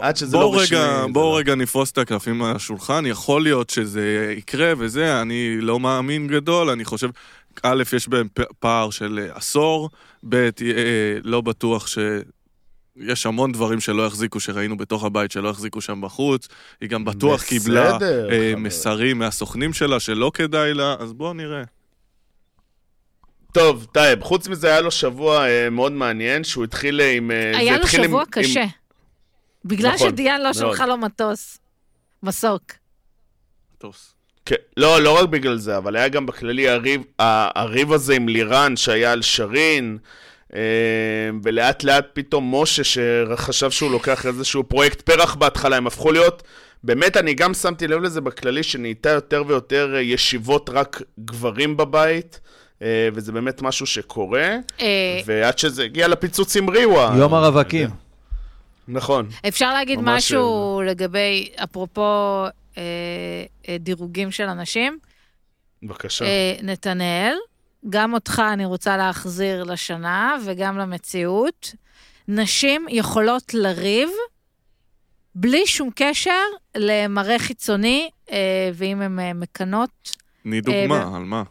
עד שזה לא רשמי. רגע, זה בואו לא- רגע נפרוס את הקלפים על השולחן, יכול להיות שזה יקרה וזה, אני לא מאמין גדול, אני חושב, א', יש בהם פער של עשור, ב', אה, לא בטוח ש... יש המון דברים שלא יחזיקו, שראינו בתוך הבית, שלא יחזיקו שם בחוץ. היא גם בטוח בסדר, קיבלה אה. מסרים מהסוכנים שלה שלא כדאי לה, אז בואו נראה. טוב, טייב, חוץ מזה היה לו שבוע אה, מאוד מעניין, שהוא התחיל אה, עם... אה, היה לו עם- שבוע עם- קשה. בגלל נכון, שדיאן לא. שלחה לו מטוס. מסוק. טוס. כן, לא, לא רק בגלל זה, אבל היה גם בכללי הריב, הריב הזה עם לירן שהיה על שרין, ולאט לאט פתאום משה, שחשב שהוא לוקח איזשהו פרויקט פרח בהתחלה, הם הפכו להיות, באמת, אני גם שמתי לב לזה בכללי, שנהייתה יותר ויותר אה, ישיבות רק גברים בבית, אה, וזה באמת משהו שקורה, אה, ועד שזה הגיע לפיצוץ עם ריווה. יום הרווקים. נכון. אפשר להגיד משהו לגבי, אפרופו דירוגים של אנשים? בבקשה. נתנאל, גם אותך אני רוצה להחזיר לשנה וגם למציאות. נשים יכולות לריב בלי שום קשר למראה חיצוני, אה, ואם הן אה, מקנות, תני דוגמה, ו- על מה?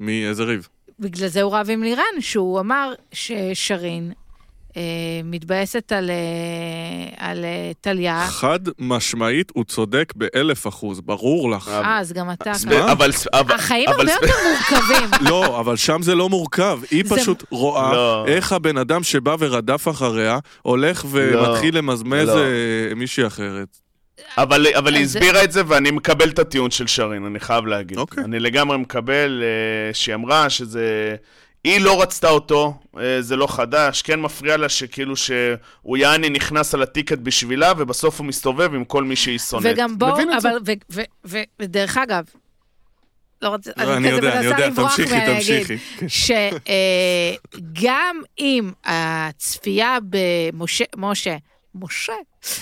מי, איזה ריב? בגלל זה הוא רב עם לירן, שהוא אמר ששרין אה, מתבאסת על, אה, על אה, טליה. חד משמעית, הוא צודק באלף אחוז, ברור לך. אה, אז גם אתה? אבל... אבל- החיים אבל- הרבה יותר מורכבים. לא, אבל שם זה לא מורכב. היא זה- פשוט רואה לא. איך הבן אדם שבא ורדף אחריה, הולך ומתחיל למזמז לא. אה, מישהי אחרת. אבל, אבל היא אז זה- הסבירה את זה, ואני מקבל את הטיעון של שרין, אני חייב להגיד. אוקיי. אני לגמרי מקבל אה, שהיא אמרה שזה... היא לא רצתה אותו, אה, זה לא חדש, כן מפריע לה שכאילו שהוא יעני נכנס על הטיקט בשבילה, ובסוף הוא מסתובב עם כל מי שהיא שונאת. וגם בואו? אבל, ודרך אגב, לא רוצה, לא, אני יודע, אני יודע, תמשיכי, תמשיכי. שגם אם הצפייה במשה, משה, משה,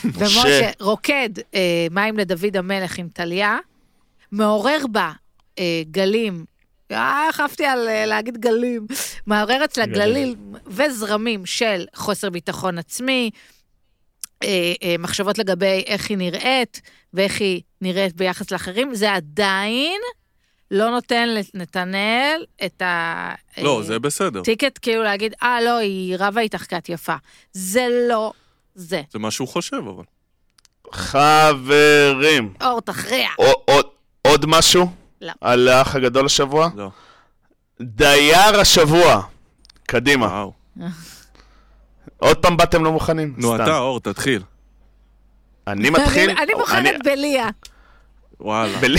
ומשה רוקד אה, מים לדוד המלך עם טליה, מעורר בה אה, גלים, אה, חפתי על אה, להגיד גלים, מעורר אצלה גליל וזרמים של חוסר ביטחון עצמי, אה, אה, מחשבות לגבי איך היא נראית ואיך היא נראית ביחס לאחרים, זה עדיין לא נותן לנתנאל את ה... לא, אה, זה בסדר. טיקט כאילו להגיד, אה, לא, היא רבה איתך כי את יפה. זה לא זה. זה מה שהוא חושב, אבל. חברים, אור, תכריע. עוד משהו? לא. על האח הגדול השבוע? לא. דייר השבוע. קדימה. וואו. עוד פעם באתם לא מוכנים? נו, סתם. אתה, אור, תתחיל. אני מתחיל? אני בוחרת בליה. וואלה.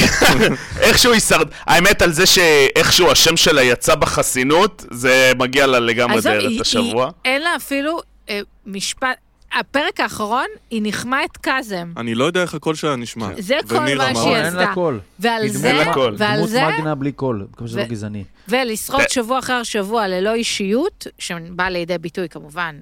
איכשהו היא שרד... האמת על זה שאיכשהו השם שלה יצא בחסינות, זה מגיע לה לגמרי דיירת השבוע. אין לה אפילו אה, משפט... הפרק האחרון, היא ניחמה את קאזם. אני לא יודע איך הקול שלה נשמע. זה כל מה? שהיא אין עשתה. לה קול. ועל זה, דמות-. ועל דמות זה, מגנה בלי קול, מקווה שזה לא גזעני. ולשרוד שבוע אחר שבוע ללא אישיות, שבא לידי ביטוי כמובן.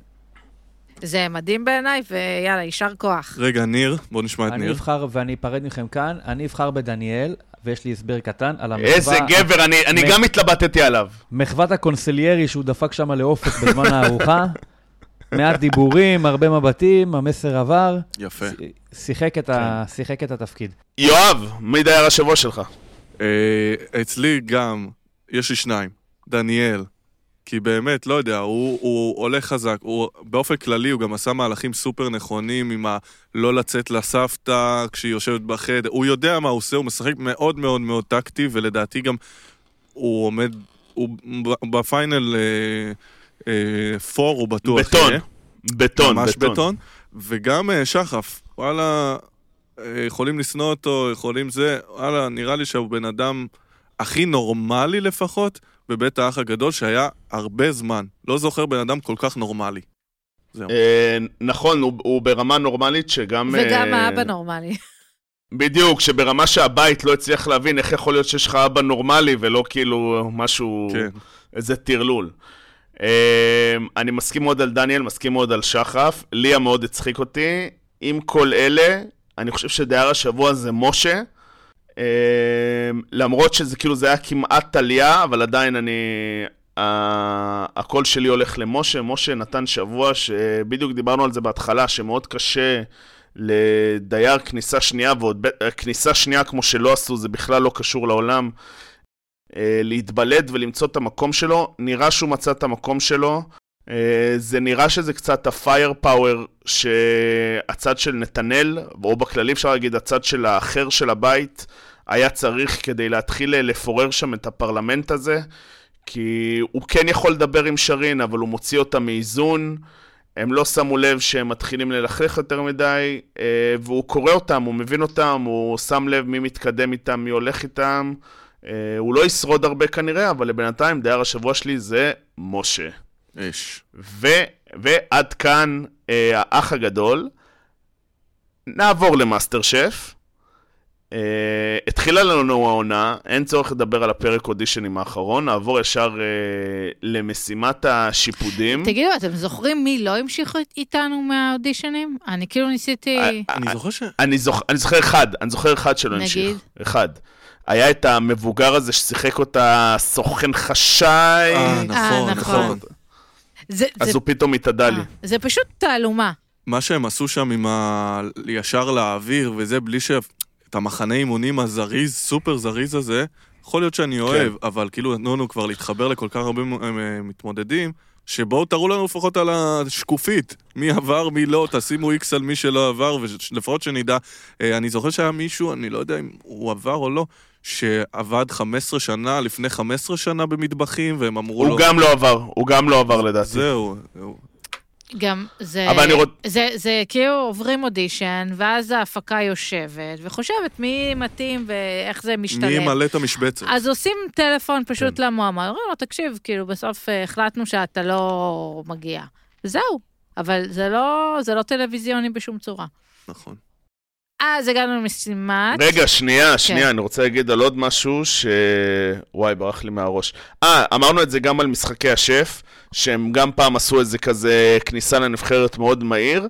זה מדהים בעיניי, ויאללה, יישר כוח. רגע, ניר, בוא נשמע את אני ניר. אבחר, ואני אפרד מכם כאן, אני אבחר בדניאל, ויש לי הסבר קטן על המחווה... איזה גבר, אני- אני גם התלבטתי עליו. מחוות הקונסליירי שהוא דפק שם לאופק בזמן הארוחה. מעט דיבורים, הרבה מבטים, המסר עבר. יפה. שיחק את, ה... שיחק את התפקיד. יואב, מי דייר השבוע שלך? אה, אצלי גם, יש לי שניים. דניאל. כי באמת, לא יודע, הוא, הוא עולה חזק, הוא באופן כללי הוא גם עשה מהלכים סופר נכונים עם ה... לא לצאת לסבתא כשהיא יושבת בחדר, הוא יודע מה הוא עושה, הוא משחק מאוד מאוד מאוד טקטי, ולדעתי גם הוא עומד, הוא בפיינל אה, פור הוא בטוח בטון. יהיה. בטון, ממש בטון. בטון. וגם אה, שחף, וואלה, אה, יכולים לשנוא אותו, יכולים זה, וואלה, נראה לי שהוא בן אדם הכי נורמלי לפחות, בבית האח הגדול, שהיה הרבה זמן. לא זוכר בן אדם כל כך נורמלי. זהו. אה, נכון, הוא- ברמה נורמלית שגם... וגם אה, האבא נורמלי. בדיוק, שברמה שהבית לא הצליח להבין איך יכול להיות שיש לך אבא נורמלי ולא כאילו משהו, כן. איזה טרלול. אה, אני מסכים מאוד על דניאל, מסכים מאוד על שחף. ליה מאוד הצחיק אותי. עם כל אלה, אני חושב שדייר השבוע זה משה. אה, למרות שזה כאילו זה היה כמעט טליה, אבל עדיין אני... הקול שלי הולך למשה. משה נתן שבוע שבדיוק דיברנו על זה בהתחלה, שמאוד קשה לדייר כניסה שנייה, ועוד כניסה שנייה כמו שלא עשו, זה בכלל לא קשור לעולם. אה, להתבלט ולמצוא את המקום שלו, נראה שהוא מצא את המקום שלו. אה, זה נראה שזה קצת הפייר פאוור שהצד של נתנאל, או בכללי אפשר להגיד הצד של האחר של הבית, היה צריך כדי להתחיל אה, לפורר שם את הפרלמנט הזה. כי הוא כן יכול לדבר עם שרין, אבל הוא מוציא אותה מאיזון. הם לא שמו לב שהם מתחילים ללכלך יותר מדי, והוא קורא אותם, הוא מבין אותם, הוא שם לב מי מתקדם איתם, מי הולך איתם. אה, הוא לא ישרוד הרבה כנראה, אבל לבינתיים דייר השבוע שלי זה משה. אש. ו, ועד כאן אה, האח הגדול. נעבור למאסטר שף. אה, התחילה לנו העונה, אין צורך לדבר על הפרק אודישנים האחרון, נעבור ישר אה, למשימת השיפודים. תגידו, אתם זוכרים מי לא המשיך איתנו מהאודישנים? אני כאילו ניסיתי... אני זוכר ש... אני, זוכ... אני זוכר אחד, אני זוכר אחד שלא נגיד? המשיך. אחד. היה את המבוגר הזה ששיחק אותה סוכן חשאי, אה, נכון, נכון. נכון. זה, אז זה, הוא פתאום התאדה לי. אה, זה פשוט תעלומה. מה שהם עשו שם עם ה... ישר לאוויר וזה, בלי ש... את המחנה אימונים הזריז, סופר זריז הזה, יכול להיות שאני אוהב, אבל כאילו נתנו לנו כבר להתחבר לכל כך הרבה מ- אה, מתמודדים, שבואו תראו לנו לפחות על השקופית, מי עבר, מי לא, תשימו איקס על מי שלא עבר, ולפחות שנדע. אה, אני זוכר שהיה מישהו, אני לא יודע אם הוא עבר או לא, שעבד 15 שנה, לפני 15 שנה במטבחים, והם אמרו לו... הוא גם לא עבר, הוא גם לא עבר לדעתי. זהו, הוא- גם זה, אבל אני רוצ- זה, זה כאילו עוברים אודישן, ואז ההפקה יושבת וחושבת מי מתאים ואיך זה משתלם. מי ימלא את המשבצת? אז עושים טלפון פשוט כן. למועמד, אומרים לו, תקשיב, כאילו, בסוף אה, החלטנו שאתה לא מגיע. וזהו. אבל זה לא, זה לא טלוויזיוני בשום צורה. נכון. אז הגענו למשימת... רגע, שנייה, כן. שנייה, אני רוצה להגיד על עוד משהו ש... וואי, ברח לי מהראש. אה, אמרנו את זה גם על משחקי השף, שהם גם פעם עשו איזה כזה כניסה לנבחרת מאוד מהיר.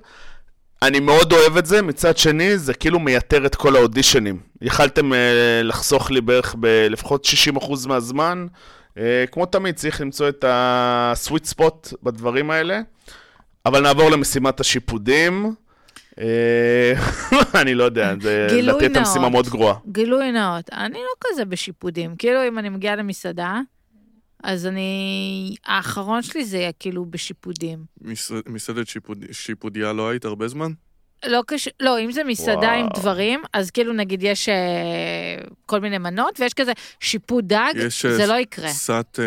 אני מאוד אוהב את זה, מצד שני, זה כאילו מייתר את כל האודישנים. יכלתם אה, לחסוך לי בערך בלפחות 60% מהזמן. אה, כמו תמיד, צריך למצוא את ה sweet spot בדברים האלה. אבל נעבור למשימת השיפודים. אה, אני לא יודע, זה לתת את המשימה. מאוד גרועה. גילוי נאות, אני לא כזה בשיפודים. כאילו, אם אני מגיעה למסעדה, אז אני... האחרון שלי זה כאילו בשיפודים. מס- מסעדת שיפוד... שיפודיה לא היית הרבה זמן? לא קשור, לא, אם זה מסעדה וואו. עם דברים, אז כאילו נגיד יש אה, כל מיני מנות, ויש כזה שיפוד דג, יש, זה אה, לא יקרה. סאטה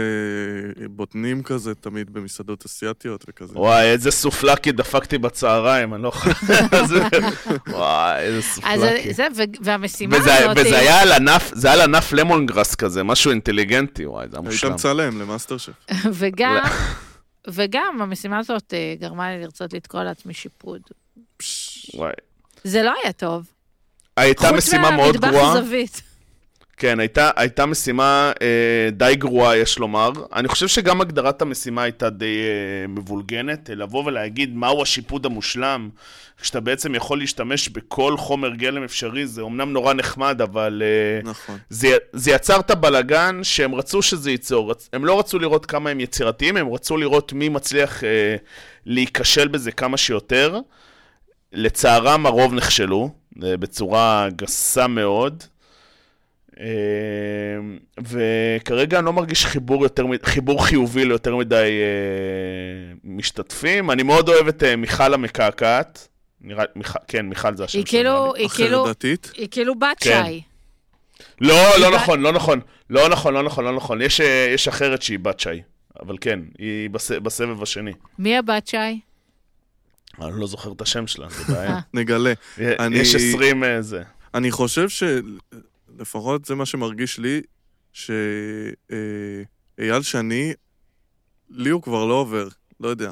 בוטנים כזה, תמיד במסעדות אסיאתיות וכזה. וואי, איזה סופלקי דפקתי בצהריים, אני לא יכול... זה- וואי, איזה אז סופלקי. זה, ו- והמשימה וזה, הזאת... וזה היה על ענף, זה היה על ענף למון גראס כזה, משהו אינטליגנטי, וואי, זה היה היית מושלם. מצלם למאסטר שף. וגם, וגם המשימה הזאת אה, גרמה לי לרצות לתקוע לעצמי שיפוד. וואי. זה לא היה טוב. הייתה משימה מאוד חוץ גרועה. מהמטבח זווית. כן, הייתה, הייתה משימה אה, די גרועה, יש לומר. אני חושב שגם הגדרת המשימה הייתה די אה, מבולגנת. אה, לבוא ולהגיד מהו השיפוד המושלם, כשאתה בעצם יכול להשתמש בכל חומר גלם אפשרי, זה אומנם נורא נחמד, אבל אה, נכון. זה, זה יצר את הבלגן שהם רצו שזה ייצור. הם לא רצו לראות כמה הם יצירתיים, הם רצו לראות מי מצליח אה, להיכשל בזה כמה שיותר. לצערם הרוב נכשלו, אה, בצורה גסה מאוד. אה, וכרגע אני לא מרגיש חיבור, יותר, חיבור חיובי ליותר מדי אה, משתתפים. אני מאוד אוהב את מיכל המקעקעת. נראה, מיכל, כן, מיכל זה השם היא שלה, כאילו. היא כאילו? היא כאילו בת כן. שי. לא, לא היא נכון, לא נכון. לא נכון, לא נכון, לא נכון. יש, יש אחרת שהיא בת שי. אבל כן, היא בס, בסבב השני. מי הבת שי? אני לא זוכר את השם שלה, זה בעיה. נגלה. אני- יש עשרים אה, זה. אני חושב שלפחות זה מה שמרגיש לי, שאייל שני, לי הוא כבר לא עובר, לא יודע.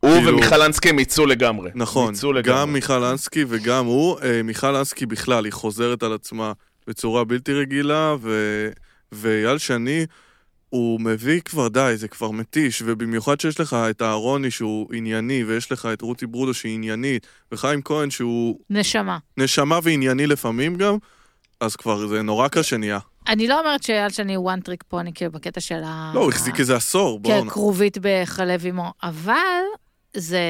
הוא כאילו- ומיכל אנסקי הם יצאו לגמרי. נכון, לגמרי. גם מיכל אנסקי וגם הוא. אה, מיכל אנסקי בכלל, היא חוזרת על עצמה בצורה בלתי רגילה, ו... ואייל שני, הוא מביא כבר די, זה כבר מתיש, ובמיוחד שיש לך את אהרוני שהוא ענייני, ויש לך את רותי ברודו שהיא עניינית, וחיים כהן שהוא נשמה. נשמה וענייני לפעמים גם, אז כבר זה נורא קשה נהיה. אני לא אומרת שאייל שני הוא one trick pony, כאילו, בקטע של ה... לא, הוא החזיק איזה עשור, בואו. כן, כרובית בחלב אמו, אבל זה,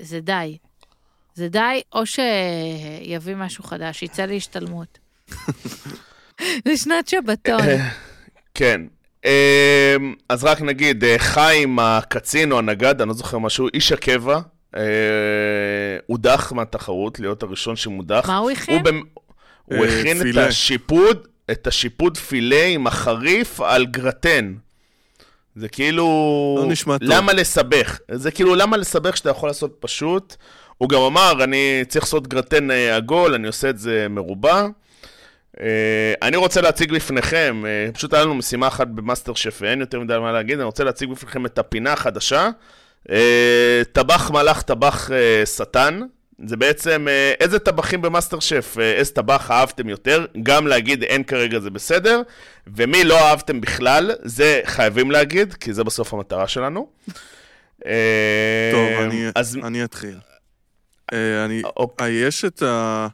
זה די. זה די, או שיביא משהו חדש, יצא לי השתלמות. זה שנת שבתון. כן. אה, אז רק נגיד, אה, חיים הקצין או הנגד, אני לא זוכר משהו, איש הקבע, אה, הודח מהתחרות, להיות הראשון שמודח. מה הוא הכין? הוא, במ... הוא אה, הכין את. השיפוד, את השיפוד פילה עם החריף על גרטן. זה כאילו... לא נשמע טוב. למה לסבך? זה כאילו, למה לסבך שאתה יכול לעשות פשוט? הוא גם אמר, אני צריך לעשות גרטן עגול, אני עושה את זה מרובע. אה, אני רוצה להציג בפניכם, אה, פשוט היה לנו משימה אחת במאסטר שף, ואין יותר מדי מה להגיד, אני רוצה להציג בפניכם את הפינה החדשה. אה, טבח מלאך, טבח שטן. זה בעצם אה, איזה טבחים במאסטר שף, אה, איזה טבח אהבתם יותר, גם להגיד אין כרגע זה בסדר, ומי לא אהבתם בכלל, זה חייבים להגיד, כי זה בסוף המטרה שלנו. אה, טוב, אני, אז אני אתחיל. אה, אני, אוקיי. אה, יש את ה...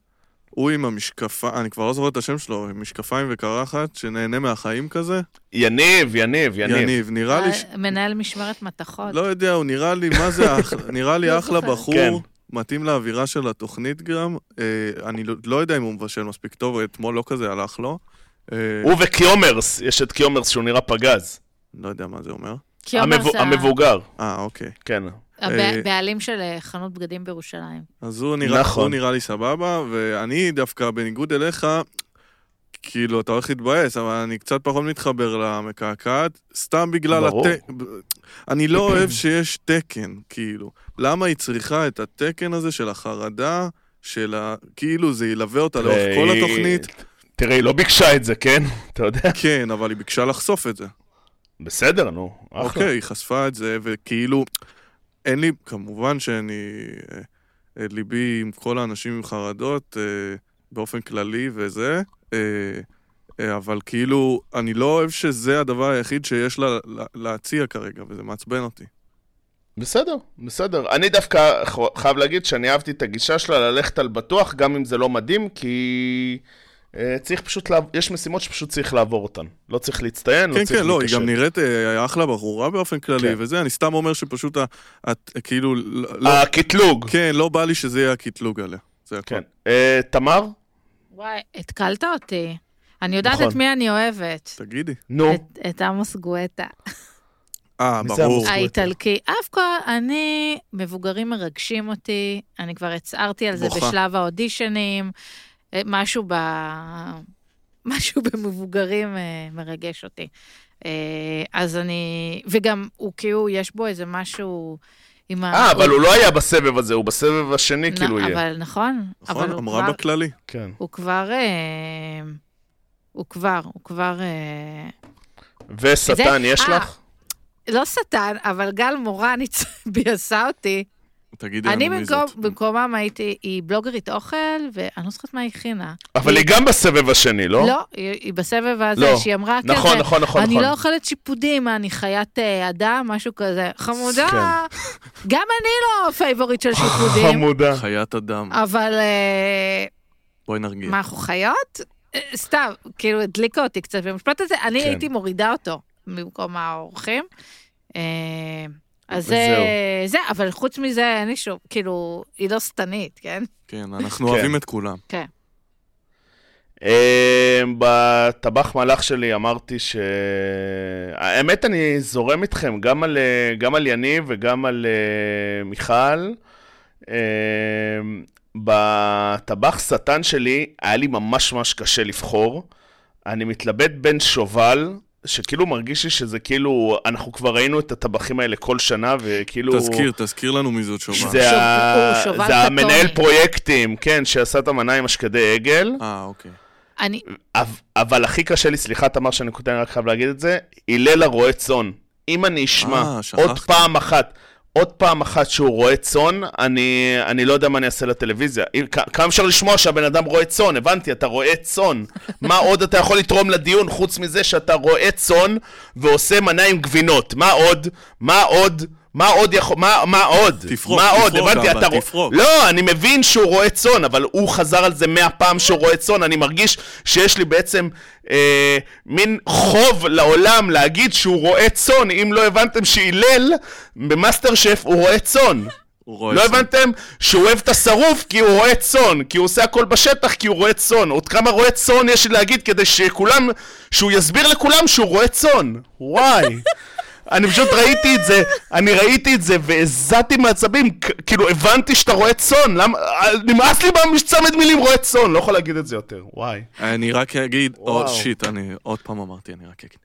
הוא עם המשקפיים, אני כבר לא זוכר את השם שלו, עם משקפיים וקרחת, שנהנה מהחיים כזה. יניב, יניב, יניב. יניב, נראה לי, ש- אה, מנהל משמרת מתכות. לא יודע, הוא נראה לי, מה זה, נראה לי לא אחלה. בחור. כן. מתאים לאווירה של התוכנית גם. אה, אני לא- לא יודע אם הוא מבשל מספיק טוב, אתמול לא כזה הלך לו. אה, הוא וקיומרס, יש את קיומרס שהוא נראה פגז. לא יודע מה זה אומר. זה המבוגר, אה, אוקיי. כן. הבעלים של אה, חנות בגדים בירושלים. אז הוא נראה, נכון. הוא נראה לי סבבה, ואני דווקא, בניגוד אליך, כאילו, אתה הולך להתבאס, אבל אני קצת פחות מתחבר למקעקעת, סתם בגלל ברור. הת... אני לא אוהב שיש תקן, כאילו. למה היא צריכה את התקן הזה של החרדה, של ה... כאילו, זה ילווה אותה לאורך כל התוכנית? תראה, היא לא ביקשה את זה, כן? אתה יודע? כן, אבל היא ביקשה לחשוף את זה. בסדר, נו. אחלה. אוקיי, היא חשפה את זה, וכאילו, אין לי, כמובן שאני, אה, אה, ליבי עם כל האנשים עם חרדות, אה, באופן כללי וזה, אבל כאילו, אני לא אוהב שזה הדבר היחיד שיש לה לה- להציע כרגע, וזה מעצבן אותי. בסדר, בסדר. אני דווקא חייב להגיד שאני אהבתי את הגישה שלה ללכת על בטוח, גם אם זה לא מדהים, כי צריך פשוט, לעב... יש משימות שפשוט צריך לעבור אותן. לא צריך להצטיין, לא כן, צריך כן, לא, היא. גם נראית אה, אחלה בחורה באופן כללי, כן. וזה, אני סתם אומר שפשוט, ה- את, כאילו, לא, לא- הקטלוג. כן, לא בא לי שזה יהיה הקטלוג עליה. זה הכל. כן. אה, תמר? וואי, התקלת אותי. אני יודעת נכון. את מי אני אוהבת. תגידי. נו. את- את עמוס גואטה. אה, ברור. האיטלקי. אף כל, אני, מבוגרים מרגשים אותי, אני כבר הצהרתי על זה בוכה. בשלב האודישנים, אה, משהו ב... משהו במבוגרים אה, מרגש אותי. אה, אז אני, וגם הוא כאילו, יש בו איזה משהו עם ה... אה, אבל הוא לא היה בסבב הזה, הוא בסבב השני נ- כאילו יהיה. אבל נכון, נכון, אבל אמרה כבר, בכללי. כן. הוא כבר, אה, הוא כבר, הוא כבר, אה, ושטן זה- יש אה, לך? לא שטן, אבל גל מורן הצ- ביאסה אותי. תגידי אני לנו מי במקום, זאת. במקומם הייתי, היא בלוגרית אוכל, ואני לא זוכרת מה היא הכינה. אבל היא גם בסבב השני, לא? לא, היא, היא בסבב הזה, לא. שהיא אמרה כזה, נכון, נכון, נכון, אני נכון. לא אוכלת שיפודים, אני חיית אה, אדם, משהו כזה. חמודה, כן. גם אני לא favorite של שיפודים, חמודה. חיית אדם. אבל אה, בואי נרגיע. מה, אנחנו חיות? אה, סתם, כאילו הדליקה אותי קצת במשפט הזה, אני כן. הייתי מורידה אותו במקום האורחים. אז וזהו. זה, זה, אבל חוץ מזה, אין לי שום, כאילו, היא לא שטנית, כן? כן, אנחנו. אוהבים את כולם. כן. אה, בטבח מלאך שלי אמרתי ש... האמת, אני זורם איתכם גם על, אה, גם על יניב וגם על אה, מיכל. בטבח שטן שלי היה לי ממש ממש קשה לבחור. אני מתלבט בין שובל, שכאילו מרגיש לי שזה כאילו, אנחנו כבר ראינו את הטבחים האלה כל שנה, וכאילו... תזכיר, תזכיר לנו מי זאת שובל. זה, שוב- ה... שובל זה המנהל. פרויקטים, כן, שעשה את המנה עם השקדי עגל. אה, אוקיי. אני, אבל- אבל הכי קשה לי, סליחה, תמר, שאני קוטע, אני רק חייב להגיד את זה, הלל הרועה צאן. אם אני אשמע אה, שכחתי. עוד פעם אחת, עוד פעם אחת שהוא רועה צאן, אני, אני לא יודע מה אני אעשה לטלוויזיה. כמה אפשר לשמוע שהבן אדם רועה צאן? הבנתי, אתה רועה צאן. מה עוד אתה יכול לתרום לדיון חוץ מזה שאתה רועה צאן ועושה מנה עם גבינות? מה עוד? מה עוד? מה עוד יכול... מה, מה עוד? תפרוק, מה עוד? תפרוק, הבנתי, אבל, אתה תפרוק. לא, אני מבין שהוא רועה צאן, אבל הוא חזר על זה מאה פעם שהוא רועה צאן. אני מרגיש שיש לי בעצם אה, מין חוב לעולם להגיד שהוא רועה צאן, אם לא הבנתם שהלל במאסטר שף הוא רועה צאן. לא. הבנתם שהוא אוהב את השרוף כי הוא רועה צאן, כי הוא עושה הכל בשטח כי הוא רועה צאן. עוד כמה רועה צאן יש לי להגיד כדי שכולם, שהוא יסביר לכולם שהוא רועה צאן. וואי. אני פשוט ראיתי את זה, אני ראיתי את זה והזעתי מעצבים, כאילו הבנתי שאתה רועה צאן, למה, נמאס לי בצמד מילים רועה צאן, לא יכול להגיד את זה יותר, וואי. אני רק אגיד, או. שיט, אני עוד פעם אמרתי, אני רק אגיד.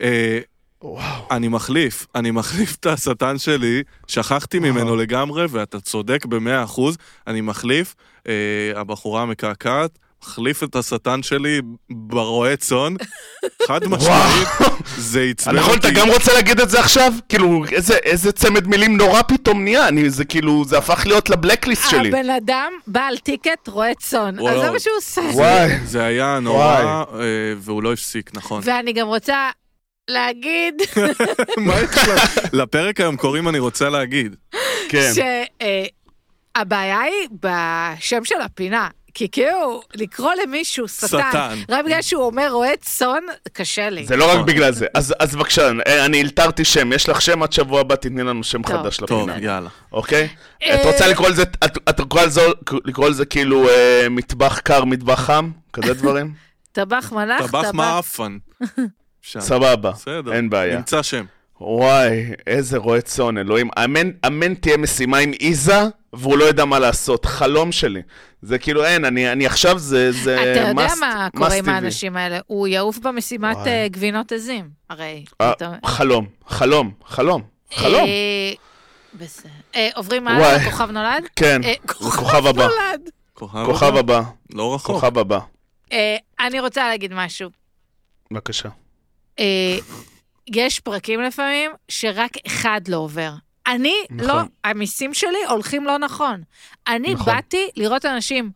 אה, וואו. אני מחליף, אני מחליף את השטן שלי, שכחתי ממנו לגמרי, ואתה צודק במאה אחוז, אני מחליף, אה, הבחורה המקעקעת, מחליף את השטן שלי ברועה צאן, חד משמעית, זה עצבן נכון, אותי. אתה גם רוצה להגיד את זה עכשיו? כאילו, איזה, איזה צמד מילים נורא פתאום נהיה, אני, זה כאילו, זה הפך להיות לבלקליסט שלי. הבן אדם בעל טיקט רואה צאן, אז. זה מה שהוא עושה. וואי. זה היה נורא, אה, והוא לא הפסיק, נכון. ואני גם רוצה להגיד מה יש לה? לפרק היום קוראים אני רוצה להגיד. כן. שהבעיה היא בשם של הפינה, כי כאילו, לקרוא למישהו שטן, שטן. רק בגלל שהוא אומר רועה צאן, קשה לי. זה לא רק בגלל זה. אז אז בבקשה, אה, אני אלתרתי שם. יש לך שם עד שבוע הבא, תתני לנו שם טוב. חדש טוב, לפינה. יאללה. אוקיי? אה, את רוצה לקרוא לזה, את את רוצה לזה- לקרוא לזה כאילו אה, מטבח קר, מטבח חם? כזה דברים? טבח מלאך, טבח מעפן. אפשר. סבבה, בסדר. אין בעיה. נמצא שם. וואי, איזה רועה צאן, אלוהים. אמן, אמן תהיה משימה עם איזה, והוא לא יודע מה לעשות. חלום שלי. זה כאילו, אין, אני, אני עכשיו, זה, זה אתה יודע must- מה קורה עם TV. האנשים האלה, הוא יעוף במשימת וואי. אה, גבינות עזים, הרי. אה, אתה- חלום, חלום, חלום, חלום. אה, בסדר. אה, עוברים. הלאה, כוכב נולד? כן, אה, כוכב הבא. נולד. כוכב. הבא, לא רחוק. כוכב הבא. אה, אני רוצה להגיד משהו. בבקשה. אה, יש פרקים לפעמים שרק אחד לא עובר. אני נכון. לא, המיסים שלי הולכים לא נכון. אני נכון. באתי לראות אנשים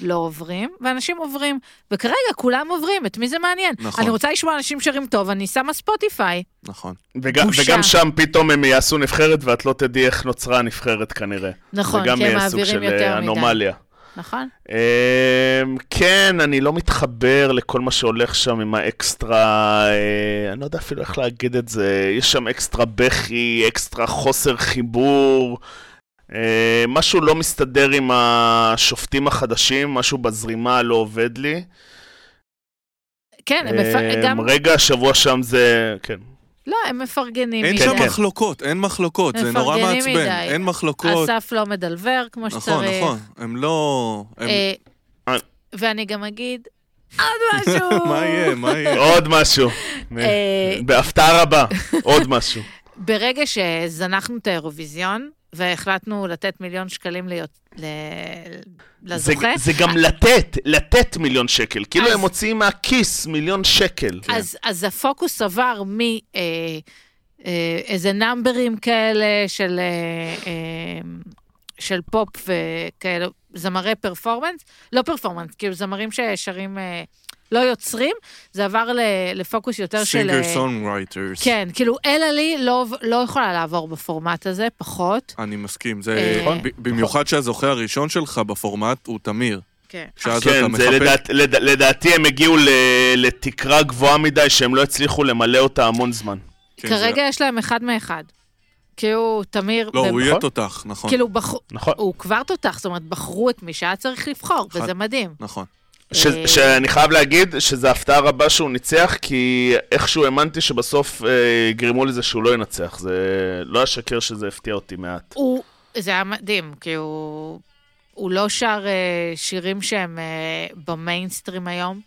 לא עוברים, ואנשים עוברים. וכרגע כולם עוברים, את מי זה מעניין? נכון. אני רוצה לשמוע אנשים שרים טוב, אני שמה ספוטיפיי. נכון. וגם, בושה. וגם שם פתאום הם יעשו נבחרת ואת לא תדעי איך נוצרה הנבחרת כנראה. נכון, זה גם כי הם יהיה סוג מעבירים של יותר אה, מדי. אנומליה. נכון? אמ, כן, אני לא מתחבר לכל מה שהולך שם עם האקסטרה, אה, אני לא יודע אפילו איך להגיד את זה, יש שם אקסטרה בכי, אקסטרה חוסר חיבור, אה, משהו לא מסתדר עם השופטים החדשים, משהו בזרימה לא עובד לי. כן, הם. אמ, גם... רגע, השבוע שם זה, כן. לא, הם מפרגנים אין מדי. שם כן. מחלוקות, אין מחלוקות, זה נורא מפרגנים מעצבן. מדי. אין מחלוקות. אסף לא מדלבר כמו נכון, שצריך. נכון. הם לא... הם- אה, אה. ואני גם אגיד עוד משהו. מה יהיה, מה יהיה? עוד משהו, אה, בהפתעה רבה, עוד משהו. ברגע שזנחנו את האירוויזיון, והחלטנו לתת מיליון שקלים להיות, ל... זה, לזוכה, זה גם לתת, לתת מיליון שקל. כאילו אז- הם מוציאים מהכיס מיליון שקל. אז, אז הפוקוס עבר מ... אה, אה, איזה נאמברים כאלה של, אה, אה, של פופ וכאלה, זמרי פרפורמנס, לא פרפורמנס, כאילו זמרים ששרים, אה, לא יוצרים, זה עבר לפוקוס יותר של... singer אה, songwriters. כן, כאילו אלה לי לא, לא יכולה לעבור בפורמט הזה, פחות. אני מסכים, זה... נכון. ב- במיוחד שהזוכה הראשון שלך בפורמט הוא תמיר. כן. כן, זה. לדעת, לד, לדעתי הם הגיעו ל, לתקרה גבוהה מדי שהם לא הצליחו למלא אותה המון זמן. כן, כרגע זה- יש להם אחד מאחד. כאילו, תמיר... לא, הוא יהיה נכון. תותח, נכון. כאילו, בח... נכון. הוא כבר תותח, זאת אומרת, בחרו את מי שהיה צריך לבחור, אחד. וזה מדהים. נכון. ש, אה, שאני חייב להגיד שזו הפתעה רבה שהוא ניצח, כי איכשהו האמנתי שבסוף אה, יגרמו לזה שהוא לא ינצח. זה לא אשקר שזה הפתיע אותי מעט. הוא... זה היה מדהים, כי הוא... הוא לא שר אה, שירים שהם אה, במיינסטרים היום.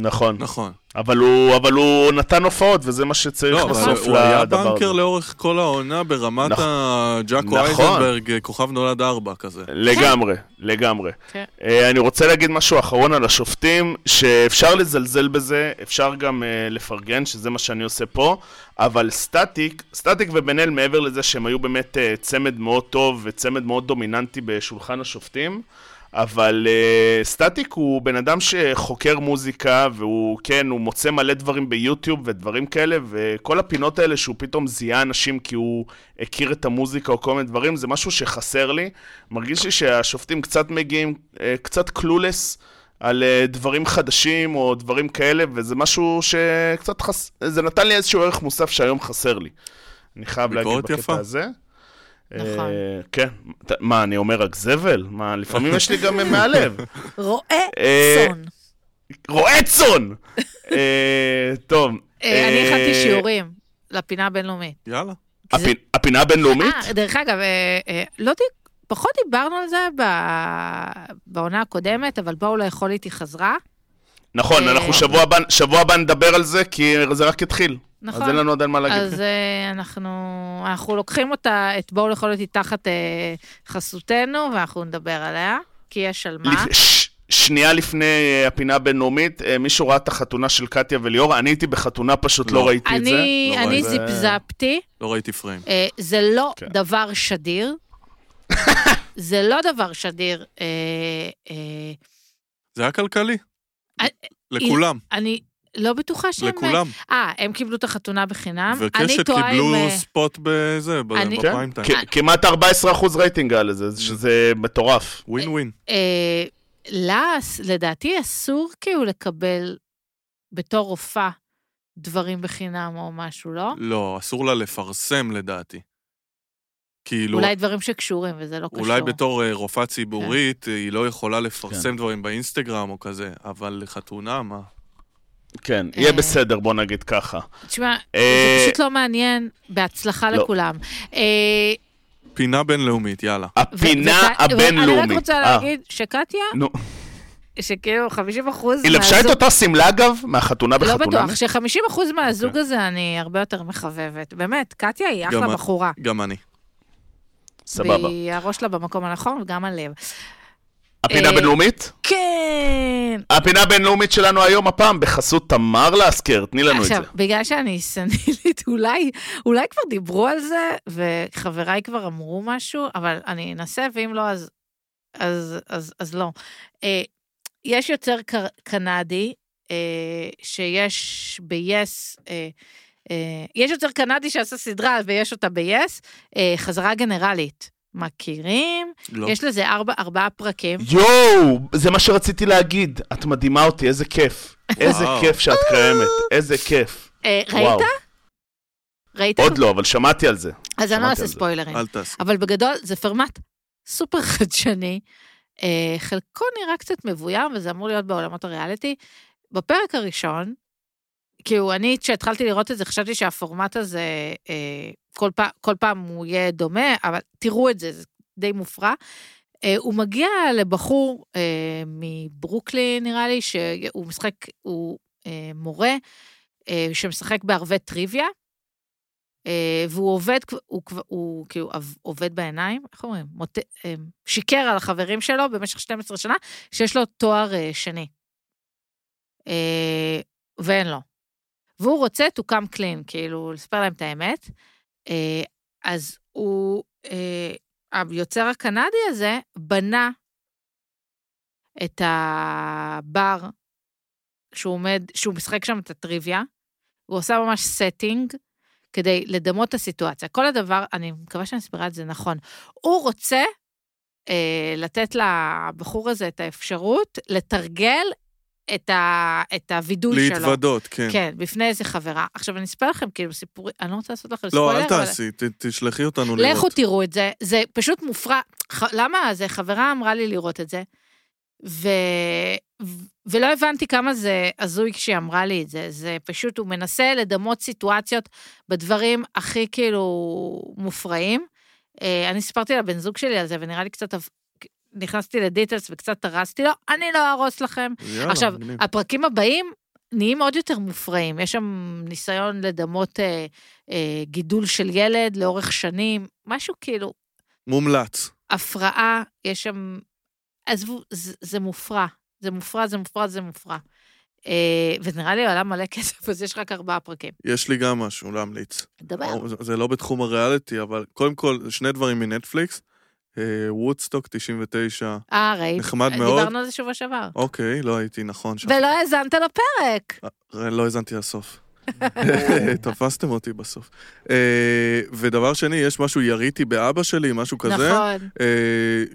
נכון. נכון. אבל הוא, אבל הוא נתן הופעות, וזה מה שצריך לא, בסוף הוא היה לדבר בנקר הזה. לאורך כל העונה ברמת נכון. הג'אקו נכון. אייזנברג, כוכב נולד ארבע כזה. לגמרי, לגמרי. כן. אה, אני רוצה להגיד משהו אחרון על השופטים, שאפשר לזלזל בזה, אפשר גם אה, לפרגן, שזה מה שאני עושה פה, אבל סטטיק, סטטיק ובן אל, מעבר לזה שהם היו באמת אה, צמד מאוד טוב וצמד מאוד דומיננטי בשולחן השופטים, אבל uh, סטטיק הוא בן אדם שחוקר מוזיקה, והוא, כן, הוא מוצא מלא דברים ביוטיוב ודברים כאלה, וכל הפינות האלה שהוא פתאום זיהה אנשים כי הוא הכיר את המוזיקה או כל מיני דברים, זה משהו שחסר לי. מרגיש לי שהשופטים קצת מגיעים, uh, קצת קלולס. על uh, דברים חדשים או דברים כאלה, וזה משהו שקצת חס... זה נתן לי איזשהו ערך מוסף שהיום חסר לי. אני חייב להגיד בקטע יפה. הזה. נכון. אה, כן. ת- מה, אני אומר רק זבל? מה, לפעמים יש לי גם מהלב. רועה אה, צאן. רועה צאן! אה, טוב. אה, אני אה, הכנתי שיעורים לפינה הבינלאומית. יאללה. הפי- הפינה הבינלאומית? אה, דרך אגב, אה, אה, לא דיק... פחות דיברנו על זה ב- בעונה הקודמת, אבל בואו לאכול איתי חזרה. נכון, אה, אנחנו שבוע הבא נדבר על זה, כי זה רק התחיל. נכון. אז אין לנו עדיין מה להגיד. אז אה, אנחנו, אנחנו לוקחים אותה, את בואו לאכול איתי תחת אה, חסותנו, ואנחנו נדבר עליה, כי יש על מה. לפ- ש- שנייה לפני אה, הפינה הבינלאומית, אה, מישהו ראה את החתונה של קטיה וליאור? אני הייתי בחתונה, פשוט לא לא. ראיתי את זה. אני, לא אני. זיפזפתי, לא ראיתי פריים. אה, זה לא כן. דבר שדיר. זה לא דבר שדיר. אה, אה, זה היה כלכלי. לכולם. אני לא בטוחה שהם... לכולם. אה, הם קיבלו את החתונה בחינם. וקשת קיבלו עם, אה, ספוט בזה, ב- אני- בפריים כן, טיים. כ- כמעט 14% רייטינג היה לזה, שזה מטורף. ווין ווין. אה, לה, לדעתי, אסור כאילו לקבל בתור רופאה דברים בחינם או משהו, לא? לא, אסור לה לפרסם לדעתי. כאילו, אולי דברים שקשורים, וזה לא קשור. אולי בתור אה, רופאה ציבורית, כן. אה, היא לא יכולה לפרסם כן. דברים באינסטגרם או כזה, אבל לחתונה, מה? כן, יהיה אה. בסדר, בוא נגיד ככה. תשמע, אה, זה פשוט לא מעניין. בהצלחה לא. לכולם. אה, פינה בינלאומית, יאללה. הפינה וקט- אני הבינלאומית. רק רוצה להגיד שקטיה, נו, שכאילו 50 אחוז היא לבשה את אותה שמלה אגב, מהחתונה לא בחתונה? בטוח, ש-50 אחוז מהזוג הזה אני הרבה יותר מחבבת. באמת, קטיה היא אחלה בחורה. גם אני. סבבה. והיא הראש שלה במקום הנכון וגם הלב. הפינה אה, הבינלאומית? כן! הפינה הבינלאומית שלנו היום הפעם בחסות תמר לאסקר, תני לנו את זה. עכשיו, בגלל שאני סנילית, אולי, אולי כבר דיברו על זה, וחבריי כבר אמרו משהו, אבל אני אנסה, ואם לא, אז, אז, אז, אז לא. אה, יש יוצר קנדי, אה, שיש ב-yes, אה, אה, יש יוצר קנדי שעשה סדרה ויש אותה ב-yes, אה, חזרה גנרלית. מכירים? לא. יש לזה ארבע, ארבעה פרקים. יואו, זה מה שרציתי להגיד. את מדהימה אותי, איזה כיף. איזה. כיף שאת קיימת, איזה כיף. אה. ראית? ראית? עוד לא, אבל שמעתי על זה. אז אני לא אעשה. ספוילרים. אל תעשי. אבל בגדול זה פרמט סופר חדשני. אה, חלקו נראה קצת מבוים, וזה אמור להיות בעולמות הריאליטי. בפרק הראשון, כאילו, אני, כשהתחלתי לראות את זה, חשבתי שהפורמט הזה, אה, כל, פעם, כל פעם הוא יהיה דומה, אבל תראו את זה, זה די מופרע. אה, הוא מגיע לבחור אה, מברוקלין, נראה לי, שהוא משחק, הוא אה, מורה, שמשחק בערבי טריוויה. והוא עובד, הוא, כבר- הוא כאילו עובד בעיניים, איך אומרים? מוט... שיקר על החברים שלו במשך 12 שנה, שיש לו תואר שני. ואין לו. והוא רוצה to come clean, כאילו, לספר להם את האמת. אה, אז הוא, אה, היוצר הקנדי הזה, בנה את הבר שהוא עומד, שהוא משחק שם את הטריוויה, הוא עושה ממש setting כדי לדמות את הסיטואציה. כל הדבר, אני מקווה שאני מסבירה את זה נכון. הוא רוצה אה, לתת לבחור הזה את האפשרות לתרגל את, ה, את הווידוי שלו. להתוודות, כן. כן, בפני איזה חברה. עכשיו, אני אספר לכם כאילו סיפורים, אני לא רוצה לעשות לכם לא, ספוילר, אל אבל- תעשי, ת- תשלחי אותנו לראות. לכו תראו את זה, זה פשוט מופרע. ח... למה? זה חברה אמרה לי לראות את זה, ו... ו- ולא הבנתי כמה זה הזוי כשהיא אמרה לי את זה. זה פשוט, הוא מנסה לדמות סיטואציות בדברים הכי כאילו מופרעים. אה, אני סיפרתי לבן זוג שלי על זה, ונראה לי קצת... נכנסתי לדיטלס וקצת הרסתי לו, אני לא אהרוס לכם. יאללה, עכשיו, מגניב. הפרקים הבאים נהיים עוד יותר מופרעים. יש שם ניסיון לדמות אה, אה, גידול של ילד לאורך שנים, משהו כאילו, מומלץ. הפרעה, יש שם... עזבו, זה, זה מופרע. זה מופרע, זה מופרע, זה מופרע. אה, ונראה לי עולה מלא כסף, אז יש רק ארבעה פרקים. יש לי גם משהו להמליץ. דבר. זה- זה לא בתחום הריאליטי, אבל קודם כל, שני דברים מנטפליקס. וודסטוק 99, אה, ראית? נחמד מאוד. דיברנו על זה שבוע שעבר. אוקיי, לא הייתי נכון שם. ולא האזנת לפרק. אה, לא האזנתי לסוף. תפסתם אותי בסוף. אה, ודבר שני, יש משהו, יריתי באבא שלי, משהו כזה. נכון. אה,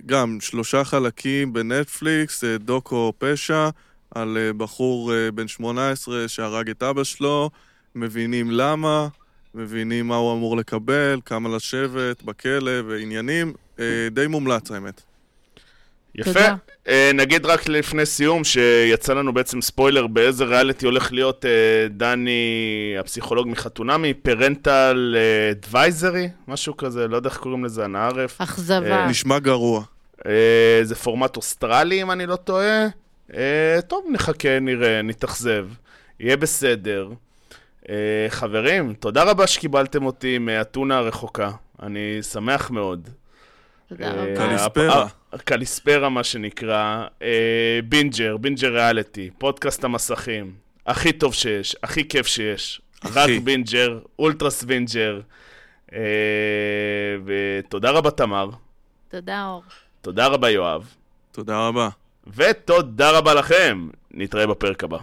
גם שלושה חלקים בנטפליקס, אה, דוקו פשע, על אה, בחור אה, בן 18 שהרג את אבא שלו, מבינים למה, מבינים מה הוא אמור לקבל, כמה לשבת בכלא ועניינים. אה, די מומלץ האמת. יפה. תודה. אה, נגיד רק לפני סיום, שיצא לנו בעצם ספוילר באיזה ריאליטי הולך להיות אה, דני, הפסיכולוג מחתונמי, פרנטל advisory, משהו כזה, לא יודע איך קוראים לזה, אנא ערף. אכזבה. נשמע גרוע. זה פורמט אוסטרלי, אם אני לא טועה. טוב, נחכה, נראה, נתאכזב. יהיה בסדר. חברים, תודה רבה שקיבלתם אותי מאתונה הרחוקה. אני שמח מאוד. תודה אה, רבה. καλησπέρα. הפ- ה- καλησπέρα, מה שנקרא. אה, בינג'ר, בינג'ר ריאליטי, פודקאסט המסכים. הכי טוב שיש, הכי כיף שיש. רק. בינג'ר, אולטרה סבינג'ר. אה, ותודה רבה, תמר. תודה, אור. תודה רבה, יואב. תודה רבה. ותודה רבה לכם. נתראה בפרק הבא.